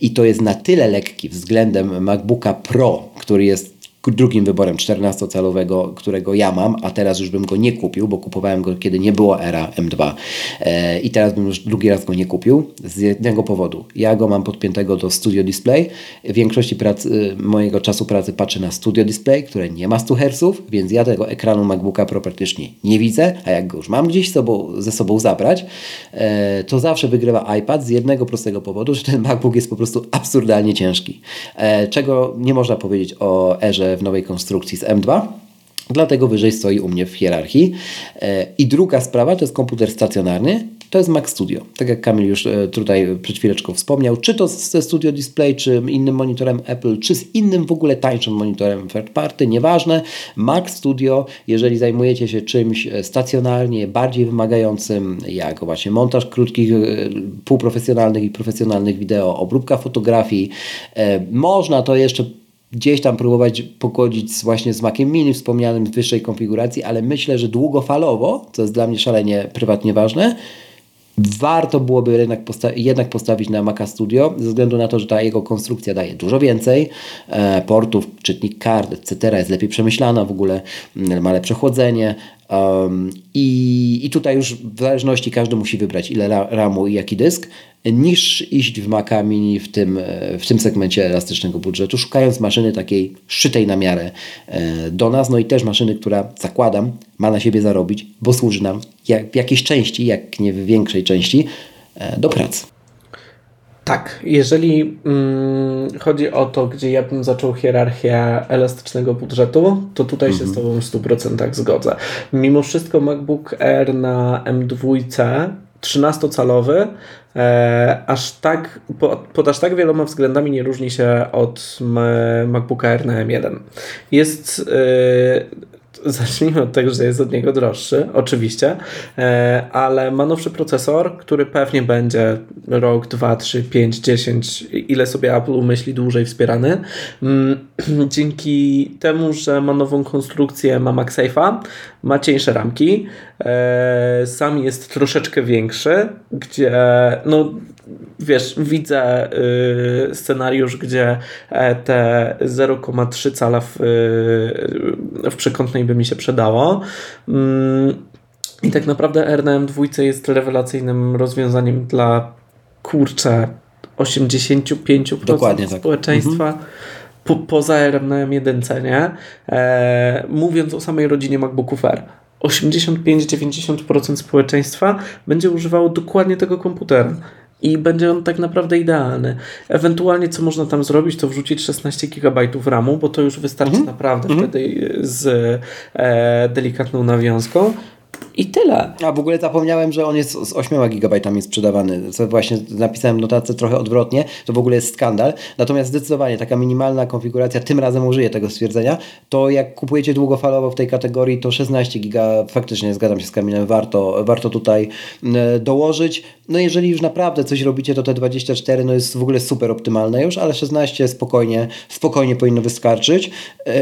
I to jest na tyle lekki względem MacBooka Pro, który jest drugim wyborem 14-calowego, którego ja mam, a teraz już bym go nie kupił, bo kupowałem go kiedy nie było era M2 e, i teraz bym już drugi raz go nie kupił z jednego powodu. Ja go mam podpiętego do Studio Display. W większości pracy, mojego czasu pracy patrzę na Studio Display, które nie ma 100 Hz, więc ja tego ekranu MacBooka Pro praktycznie nie widzę, a jak go już mam gdzieś sobą, ze sobą zabrać, e, to zawsze wygrywa iPad z jednego prostego powodu, że ten MacBook jest po prostu absurdalnie ciężki. E, czego nie można powiedzieć o erze w nowej konstrukcji z M2. Dlatego wyżej stoi u mnie w hierarchii. E, I druga sprawa to jest komputer stacjonarny, to jest Mac Studio. Tak jak Kamil już e, tutaj przed chwileczką wspomniał, czy to ze Studio Display, czy innym monitorem Apple, czy z innym w ogóle tańszym monitorem third party, nieważne. Mac Studio, jeżeli zajmujecie się czymś e, stacjonarnie, bardziej wymagającym, jak właśnie montaż krótkich, półprofesjonalnych i profesjonalnych wideo, obróbka fotografii, można to jeszcze gdzieś tam próbować pogodzić z, właśnie z Maciem Mini wspomnianym w wyższej konfiguracji, ale myślę, że długofalowo, co jest dla mnie szalenie prywatnie ważne, warto byłoby jednak, posta jednak postawić na Maca Studio, ze względu na to, że ta jego konstrukcja daje dużo więcej e, portów, czytnik kart, etc. jest lepiej przemyślana w ogóle, ma lepsze chłodzenie, Um, i, I tutaj już w zależności każdy musi wybrać ile RAMu i jaki dysk, niż iść w Maca Mini w tym, w tym segmencie elastycznego budżetu, szukając maszyny takiej szytej na miarę e, do nas, no i też maszyny, która zakładam, ma na siebie zarobić, bo służy nam jak, w jakiejś części, jak nie w większej części, e, do pracy. Tak, jeżeli mm, chodzi o to, gdzie ja bym zaczął hierarchię elastycznego budżetu, to tutaj się z mhm. Tobą w 100% zgodzę. Mimo wszystko MacBook Air na M2 13-calowy e, aż tak, pod, pod aż tak wieloma względami nie różni się od MacBooka Air na M1. Jest e, zacznijmy od tego, że jest od niego droższy, oczywiście, e, ale ma nowszy procesor, który pewnie będzie rok, dwa, trzy, pięć, dziesięć, ile sobie Apple umyśli dłużej wspierany. Mm, dzięki temu, że ma nową konstrukcję, ma MagSafe'a, ma cieńsze ramki, e, sam jest troszeczkę większy, gdzie no wiesz, widzę y, scenariusz, gdzie e, te 0,3 cala w, y, w przekątnej by mi się przydało. Mm, I tak naprawdę RNM2 jest rewelacyjnym rozwiązaniem dla kurczę 85% Dokładnie tak. społeczeństwa. Mhm. Po, poza RMM1, nie? E, mówiąc o samej rodzinie MacBooków Air. 85-90% społeczeństwa będzie używało dokładnie tego komputera i będzie on tak naprawdę idealny. Ewentualnie co można tam zrobić, to wrzucić 16 GB RAMu, bo to już wystarczy mhm. naprawdę mhm. wtedy z e, delikatną nawiązką. I tyle. A w ogóle zapomniałem, że on jest z 8 GB sprzedawany. Co właśnie napisałem notatce trochę odwrotnie. To w ogóle jest skandal. Natomiast zdecydowanie taka minimalna konfiguracja, tym razem użyję tego stwierdzenia, to jak kupujecie długofalowo w tej kategorii, to 16 GB faktycznie zgadzam się z Kamilem, warto, warto tutaj dołożyć. No jeżeli już naprawdę coś robicie, to te 24 no jest w ogóle super optymalne już, ale 16 spokojnie, spokojnie powinno wystarczyć. Yy,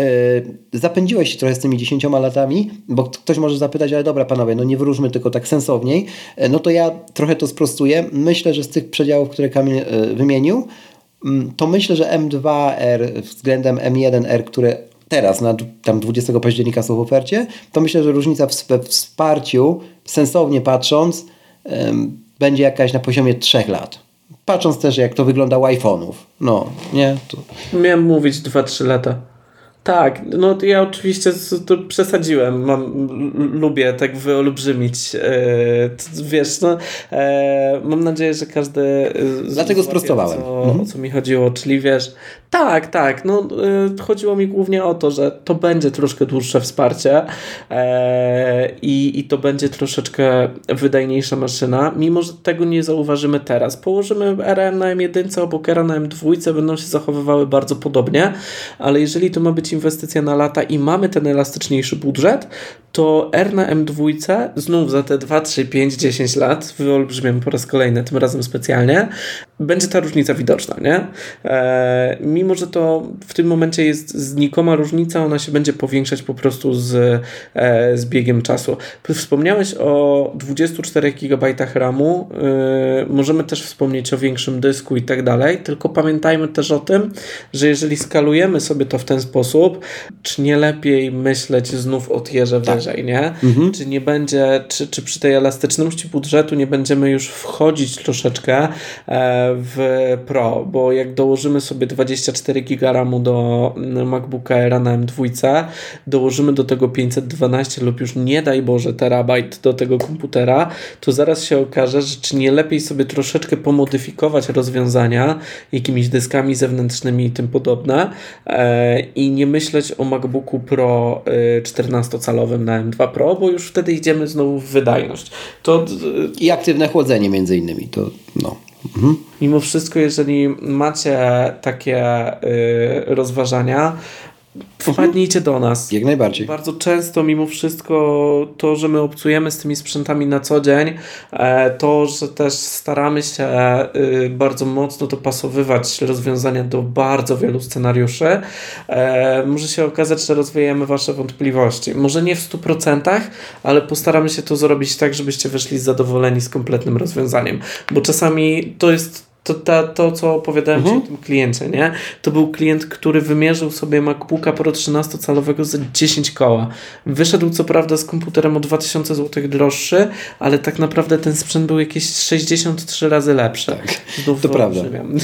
zapędziłeś się trochę z tymi 10 latami, bo ktoś może zapytać, ale dobra panowie, no nie wróżmy tylko tak sensowniej. Yy, no to ja trochę to sprostuję. Myślę, że z tych przedziałów, które Kamil yy, wymienił, mm, to myślę, że M2R względem M1R, które teraz, na tam 20 października są w ofercie, to myślę, że różnica we wsparciu, sensownie patrząc, będzie jakaś na poziomie 3 lat. Patrząc też, jak to wygląda u iPhone'ów. No, nie? To... Miałem mówić 2-3 lata. Tak, no to ja oczywiście to przesadziłem. Mam, lubię tak wyolbrzymić. E, wiesz, no, e, mam nadzieję, że każdy. E, Dlatego sprostowałem. O mhm. o co mi chodziło, czyli wiesz, tak, tak. No, e, chodziło mi głównie o to, że to będzie troszkę dłuższe wsparcie e, i, i to będzie troszeczkę wydajniejsza maszyna, mimo że tego nie zauważymy teraz. Położymy RM na M1 obok RM na M2, będą się zachowywały bardzo podobnie, ale jeżeli to ma być inwestycja na lata i mamy ten elastyczniejszy budżet, to R na M2 znów za te 2, 3, 5, 10 lat, wyolbrzymiam po raz kolejny, tym razem specjalnie, będzie ta różnica widoczna, nie? E, mimo, że to w tym momencie jest znikoma różnica, ona się będzie powiększać po prostu z, e, z biegiem czasu. Wspomniałeś o 24 GB RAMu, e, możemy też wspomnieć o większym dysku i tak dalej, tylko pamiętajmy też o tym, że jeżeli skalujemy sobie to w ten sposób, czy nie lepiej myśleć znów o tierze tak wyżej, nie? Mhm. Czy nie będzie, czy, czy przy tej elastyczności budżetu nie będziemy już wchodzić troszeczkę e, w Pro, bo jak dołożymy sobie 24 GB RAMu do MacBooka Air na M2, dołożymy do tego 512 lub już nie daj Boże terabajt do tego komputera, to zaraz się okaże, że czy nie lepiej sobie troszeczkę pomodyfikować rozwiązania jakimiś dyskami zewnętrznymi i tym podobne e, i nie myśleć o MacBooku Pro 14-calowym na M2 Pro, bo już wtedy idziemy znowu w wydajność. To... I aktywne chłodzenie między innymi. To, no. Mhm. Mimo wszystko, jeżeli macie takie y, rozważania, Wpadnijcie do nas. Jak najbardziej. Bardzo często, mimo wszystko, to, że my obcujemy z tymi sprzętami na co dzień, e, to, że też staramy się y, bardzo mocno dopasowywać rozwiązania do bardzo wielu scenariuszy, e, może się okazać, że rozwijamy Wasze wątpliwości. Może nie w 100%, ale postaramy się to zrobić tak, żebyście wyszli zadowoleni z kompletnym rozwiązaniem. Bo czasami to jest to, to, to co opowiadałem mhm. Ci o tym kliencie, nie? To był klient, który wymierzył sobie MacBooka Pro 13-calowego za 10 koła. Wyszedł co prawda z komputerem o 2000 zł droższy, ale tak naprawdę ten sprzęt był jakieś 63 razy lepszy. Tak, Znów to prawda.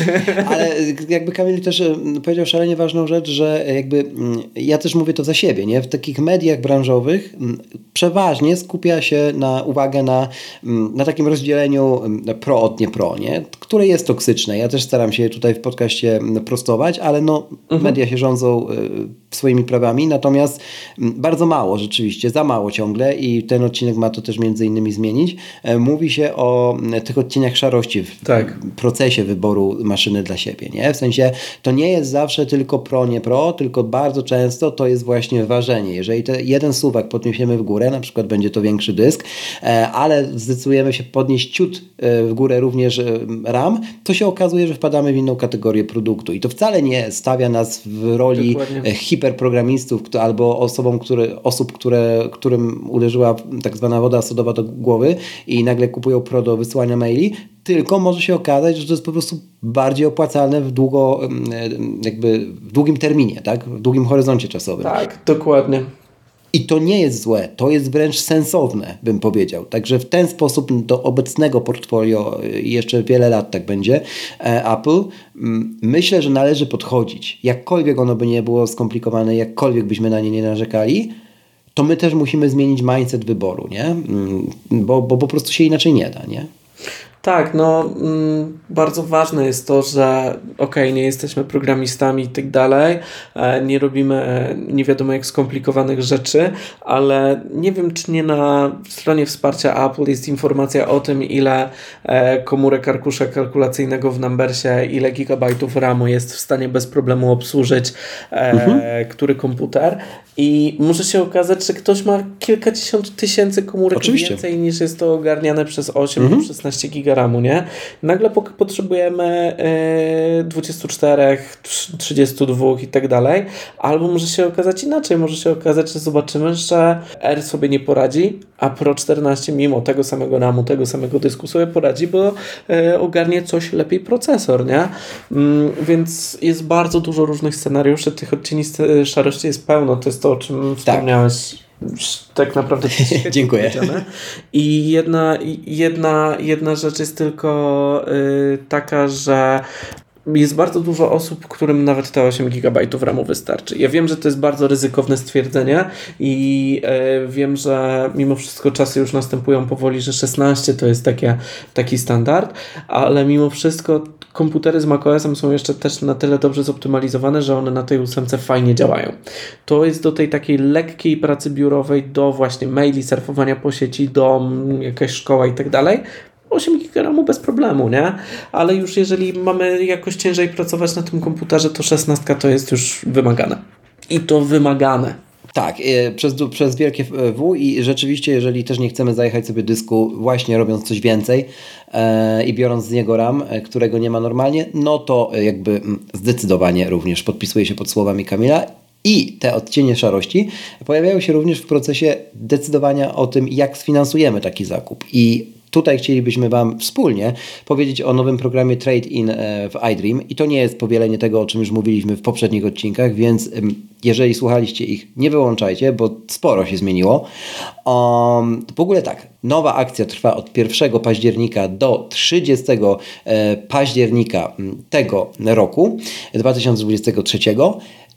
Ale jakby Kamil też powiedział szalenie ważną rzecz, że jakby mm, ja też mówię to za siebie, nie? W takich mediach branżowych mm, przeważnie skupia się na uwagę na, mm, na takim rozdzieleniu pro od nie pro, nie? Które jest toksyczne. Ja też staram się tutaj w podcaście prostować, ale no, mhm. media się rządzą y, swoimi prawami, natomiast bardzo mało rzeczywiście, za mało ciągle i ten odcinek ma to też między innymi zmienić. E, mówi się o tych odcieniach szarości w tak. procesie wyboru maszyny dla siebie. Nie? W sensie to nie jest zawsze tylko pro, nie pro, tylko bardzo często to jest właśnie ważenie. Jeżeli te jeden suwak podniesiemy w górę, na przykład będzie to większy dysk, e, ale zdecydujemy się podnieść ciut e, w górę również RAM, to się okazuje, że wpadamy w inną kategorię produktu. I to wcale nie stawia nas w roli Dokładnie. Hiperprogramistów albo osobom, które, osób, które, którym uderzyła tak zwana woda sodowa do głowy i nagle kupują pro do wysyłania maili, tylko może się okazać, że to jest po prostu bardziej opłacalne w, długo, jakby w długim terminie, tak? w długim horyzoncie czasowym. Tak, dokładnie. I to nie jest złe, to jest wręcz sensowne, bym powiedział. Także w ten sposób do obecnego portfolio jeszcze wiele lat tak będzie e, Apple. Myślę, że należy podchodzić. Jakkolwiek ono by nie było skomplikowane, jakkolwiek byśmy na nie nie narzekali, to my też musimy zmienić mindset wyboru, nie? Bo, bo po prostu się inaczej nie da, nie? Tak, no mm, bardzo ważne jest to, że ok, nie jesteśmy programistami i tak dalej, e, nie robimy e, nie wiadomo jak skomplikowanych rzeczy, ale nie wiem, czy nie na stronie wsparcia Apple jest informacja o tym, ile e, komórek arkusza kalkulacyjnego w Numbersie, ile gigabajtów RAMu jest w stanie bez problemu obsłużyć mhm. który komputer i może się okazać, że ktoś ma kilkadziesiąt tysięcy komórek Oczywiście. więcej niż jest to ogarniane przez 8 mhm. lub 16 giga RAMu, nie? Nagle po potrzebujemy 24, 32 i tak dalej, albo może się okazać inaczej, może się okazać, że zobaczymy, że R sobie nie poradzi, a Pro 14 mimo tego samego RAMu, tego samego dysku sobie poradzi, bo e, ogarnie coś lepiej procesor, nie? Mm, więc jest bardzo dużo różnych scenariuszy, tych odcieni szarości jest pełno, to jest to, o czym tak. wspomniałeś tak naprawdę Dziękuję. I jedna, jedna, jedna rzecz jest tylko y, taka, że jest bardzo dużo osób, którym nawet te 8 GB RAMu wystarczy. Ja wiem, że to jest bardzo ryzykowne stwierdzenie i y, wiem, że mimo wszystko czasy już następują powoli, że 16 to jest takie, taki standard, ale mimo wszystko komputery z macOSem są jeszcze też na tyle dobrze zoptymalizowane, że one na tej ósemce fajnie działają. To jest do tej takiej lekkiej pracy biurowej, do właśnie maili, surfowania po sieci, do jakaś szkoła i tak dalej. 8 GB bez problemu, nie? Ale już jeżeli mamy jakoś ciężej pracować na tym komputerze, to 16 to jest już wymagane. I to wymagane. Tak, e, przez, przez wielkie W i rzeczywiście, jeżeli też nie chcemy zajechać sobie dysku właśnie robiąc coś więcej e, i biorąc z niego RAM, e, którego nie ma normalnie, no to e, jakby zdecydowanie również podpisuje się pod słowami Kamila i te odcienie szarości pojawiają się również w procesie decydowania o tym, jak sfinansujemy taki zakup. I Tutaj chcielibyśmy Wam wspólnie powiedzieć o nowym programie Trade In e, w iDream i to nie jest powielenie tego, o czym już mówiliśmy w poprzednich odcinkach, więc jeżeli słuchaliście ich, nie wyłączajcie, bo sporo się zmieniło. Um, w ogóle tak, nowa akcja trwa od 1 października do 30 e, października tego roku 2023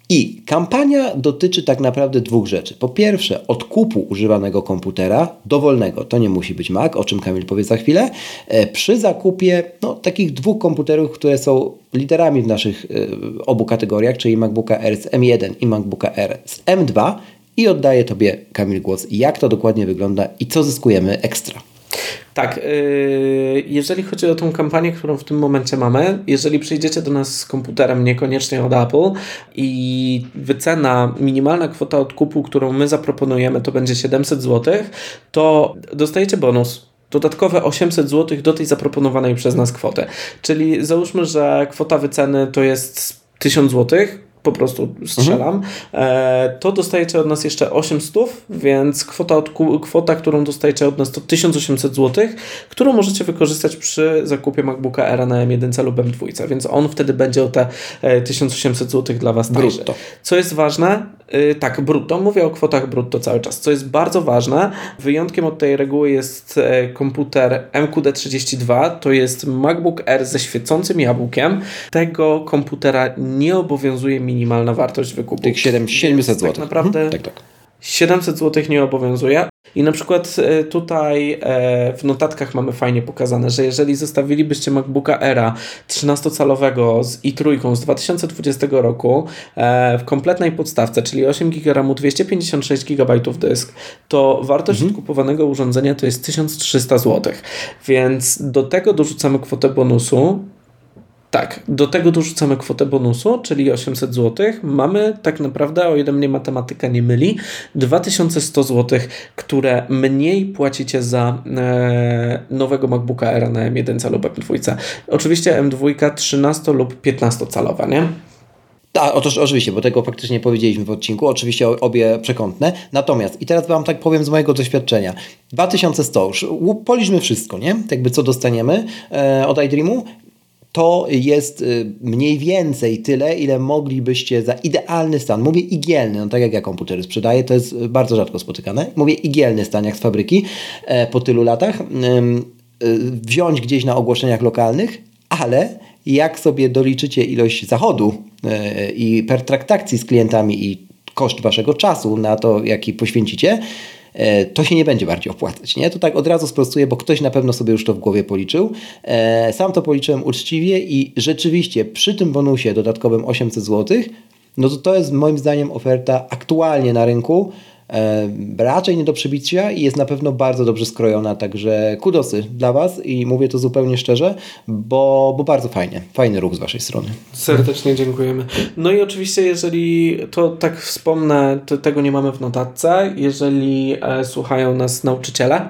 i kampania dotyczy tak naprawdę dwóch rzeczy. Po pierwsze, odkupu używanego komputera, dowolnego, to nie musi być Mac, o czym Kamil powie za chwilę, e, przy zakupie no, takich dwóch komputerów, które są liderami w naszych y, obu kategoriach, czyli MacBooka R z M1 i MacBooka R z M2 i oddaję Tobie, Kamil, głos, jak to dokładnie wygląda i co zyskujemy ekstra. Tak, y, jeżeli chodzi o tą kampanię, którą w tym momencie mamy, jeżeli przyjdziecie do nas z komputerem, niekoniecznie od Apple i wycena, minimalna kwota odkupu, którą my zaproponujemy, to będzie 700 zł, to dostajecie bonus dodatkowe 800 zł do tej zaproponowanej przez nas kwoty. Czyli załóżmy, że kwota wyceny to jest 1000 zł, po prostu strzelam, mhm. to dostajecie od nas jeszcze 800, więc kwota, od, kwota, którą dostajecie od nas to 1800 zł, którą możecie wykorzystać przy zakupie MacBooka Air na M1 lub M2, więc on wtedy będzie o te 1800 e, zł dla Was tańszy. Brutto. Co jest ważne, e, tak, brutto, mówię o kwotach brutto cały czas, co jest bardzo ważne, wyjątkiem od tej reguły jest e, komputer MQD32, to jest MacBook Air ze świecącym jabłkiem. Tego komputera nie obowiązuje minimalna wartość wykupu. Tych 700 zł. Tak naprawdę mhm. tak, tak. 700 zł nie obowiązuje. I na przykład e, tutaj e, w notatkach mamy fajnie pokazane, że jeżeli zostawilibyście MacBooka Era 13-calowego z i3 z 2020 roku e, w kompletnej podstawce, czyli 8 GB RAMu, 256 GB dysk, to wartość mhm. kupowanego urządzenia to jest 1300 zł. Więc do tego dorzucamy kwotę bonusu tak, do tego dorzucamy kwotę bonusu, czyli 800 zł. Mamy tak naprawdę, o ile mnie matematyka nie myli, 2100 zł, które mniej płacicie za e, nowego MacBooka Air na M1 lub M2. Oczywiście M2 13 lub 15 calowa, nie? Tak, otóż oczywiście, bo tego faktycznie powiedzieliśmy w odcinku, oczywiście obie przekątne. Natomiast, i teraz Wam tak powiem z mojego doświadczenia, 2100, już policzmy wszystko, nie? Jakby co dostaniemy e, od iDreamu to jest y, mniej więcej tyle, ile moglibyście za idealny stan, mówię igielny, no tak jak ja komputery sprzedaję, to jest bardzo rzadko spotykane, mówię igielny stan jak z fabryki e, po tylu latach, y, wziąć gdzieś na ogłoszeniach lokalnych, ale jak sobie doliczycie ilość zachodu e, i pertraktacji z klientami i koszt waszego czasu na to, jaki poświęcicie, to się nie będzie bardziej opłacać. Nie? To tak od razu sprostuję, bo ktoś na pewno sobie już to w głowie policzył. E, sam to policzyłem uczciwie i rzeczywiście przy tym bonusie dodatkowym 800 zł, no to to jest moim zdaniem oferta aktualnie na rynku, e, raczej nie do przebicia i jest na pewno bardzo dobrze skrojona, także kudosy dla Was i mówię to zupełnie szczerze, bo, bo bardzo fajnie, fajny ruch z Waszej strony. Serdecznie dziękujemy. No i oczywiście, jeżeli to tak wspomnę, to tego nie mamy w notatce, jeżeli e, słuchają nas nauczyciele,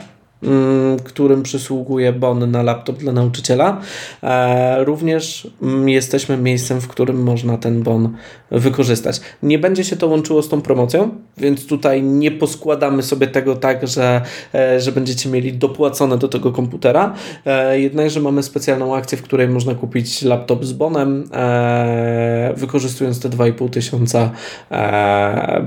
którym przysługuje bon na laptop dla nauczyciela. E, również mm, jesteśmy miejscem, w którym można ten bon wykorzystać. Nie będzie się to łączyło z tą promocją, więc tutaj nie poskładamy sobie tego tak, że, e, że będziecie mieli dopłacone do tego komputera. E, jednakże mamy specjalną akcję, w której można kupić laptop z bonem, wykorzystując te 2,5 tysiąca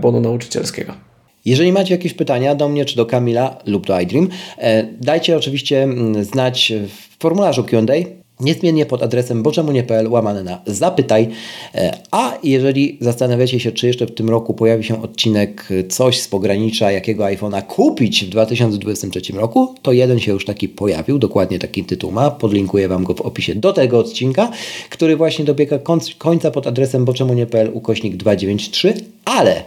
bonu nauczycielskiego. Jeżeli macie jakieś pytania do mnie, czy do Kamila lub do iDream, e, dajcie oczywiście mm, znać w formularzu Q&A niezmiennie pod adresem boczemunie.pl łamane na zapytaj. E, a jeżeli zastanawiacie się, czy jeszcze w tym roku pojawi się odcinek e, coś z pogranicza, jakiego iPhone'a kupić w 2023 roku, to jeden się już taki pojawił, dokładnie taki tytuł ma, podlinkuję Wam go w opisie do tego odcinka, który właśnie dobiega końca pod adresem boczemunie.pl ukośnik 293, ale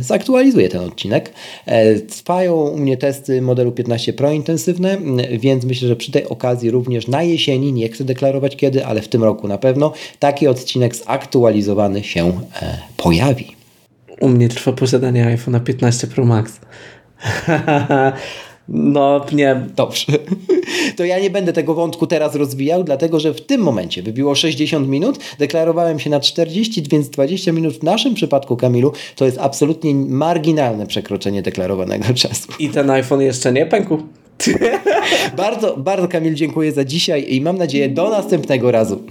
zaktualizuję ten odcinek. E, trwają u mnie testy modelu 15 Pro intensywne, więc myślę, że przy tej okazji również na jesieni, nie chcę deklarować kiedy, ale w tym roku na pewno, taki odcinek zaktualizowany się e, pojawi. U mnie trwa posiadanie iPhone 15 Pro Max. No, nie. Dobrze. To ja nie będę tego wątku teraz rozwijał, dlatego że w tym momencie wybiło 60 minut, deklarowałem się na 40, więc 20 minut w naszym przypadku, Kamilu, to jest absolutnie marginalne przekroczenie deklarowanego czasu. I ten iPhone jeszcze nie pękł. bardzo, bardzo Kamil dziękuję za dzisiaj i mam nadzieję do następnego razu.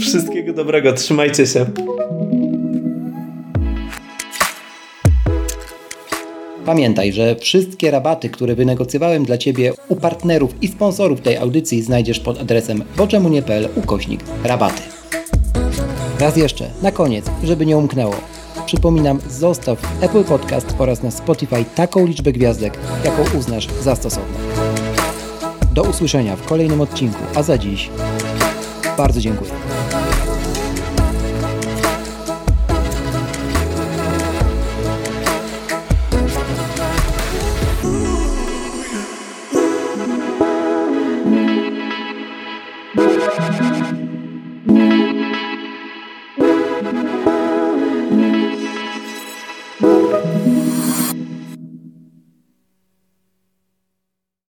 Wszystkiego dobrego, trzymajcie się. Pamiętaj, że wszystkie rabaty, które wynegocjowałem dla Ciebie u partnerów i sponsorów tej audycji znajdziesz pod adresem boczemunie.pl ukośnik rabaty. Raz jeszcze, na koniec, żeby nie umknęło. Przypominam, zostaw Apple Podcast oraz na Spotify taką liczbę gwiazdek, jaką uznasz za stosowną. Do usłyszenia w kolejnym odcinku, a za dziś bardzo dziękuję.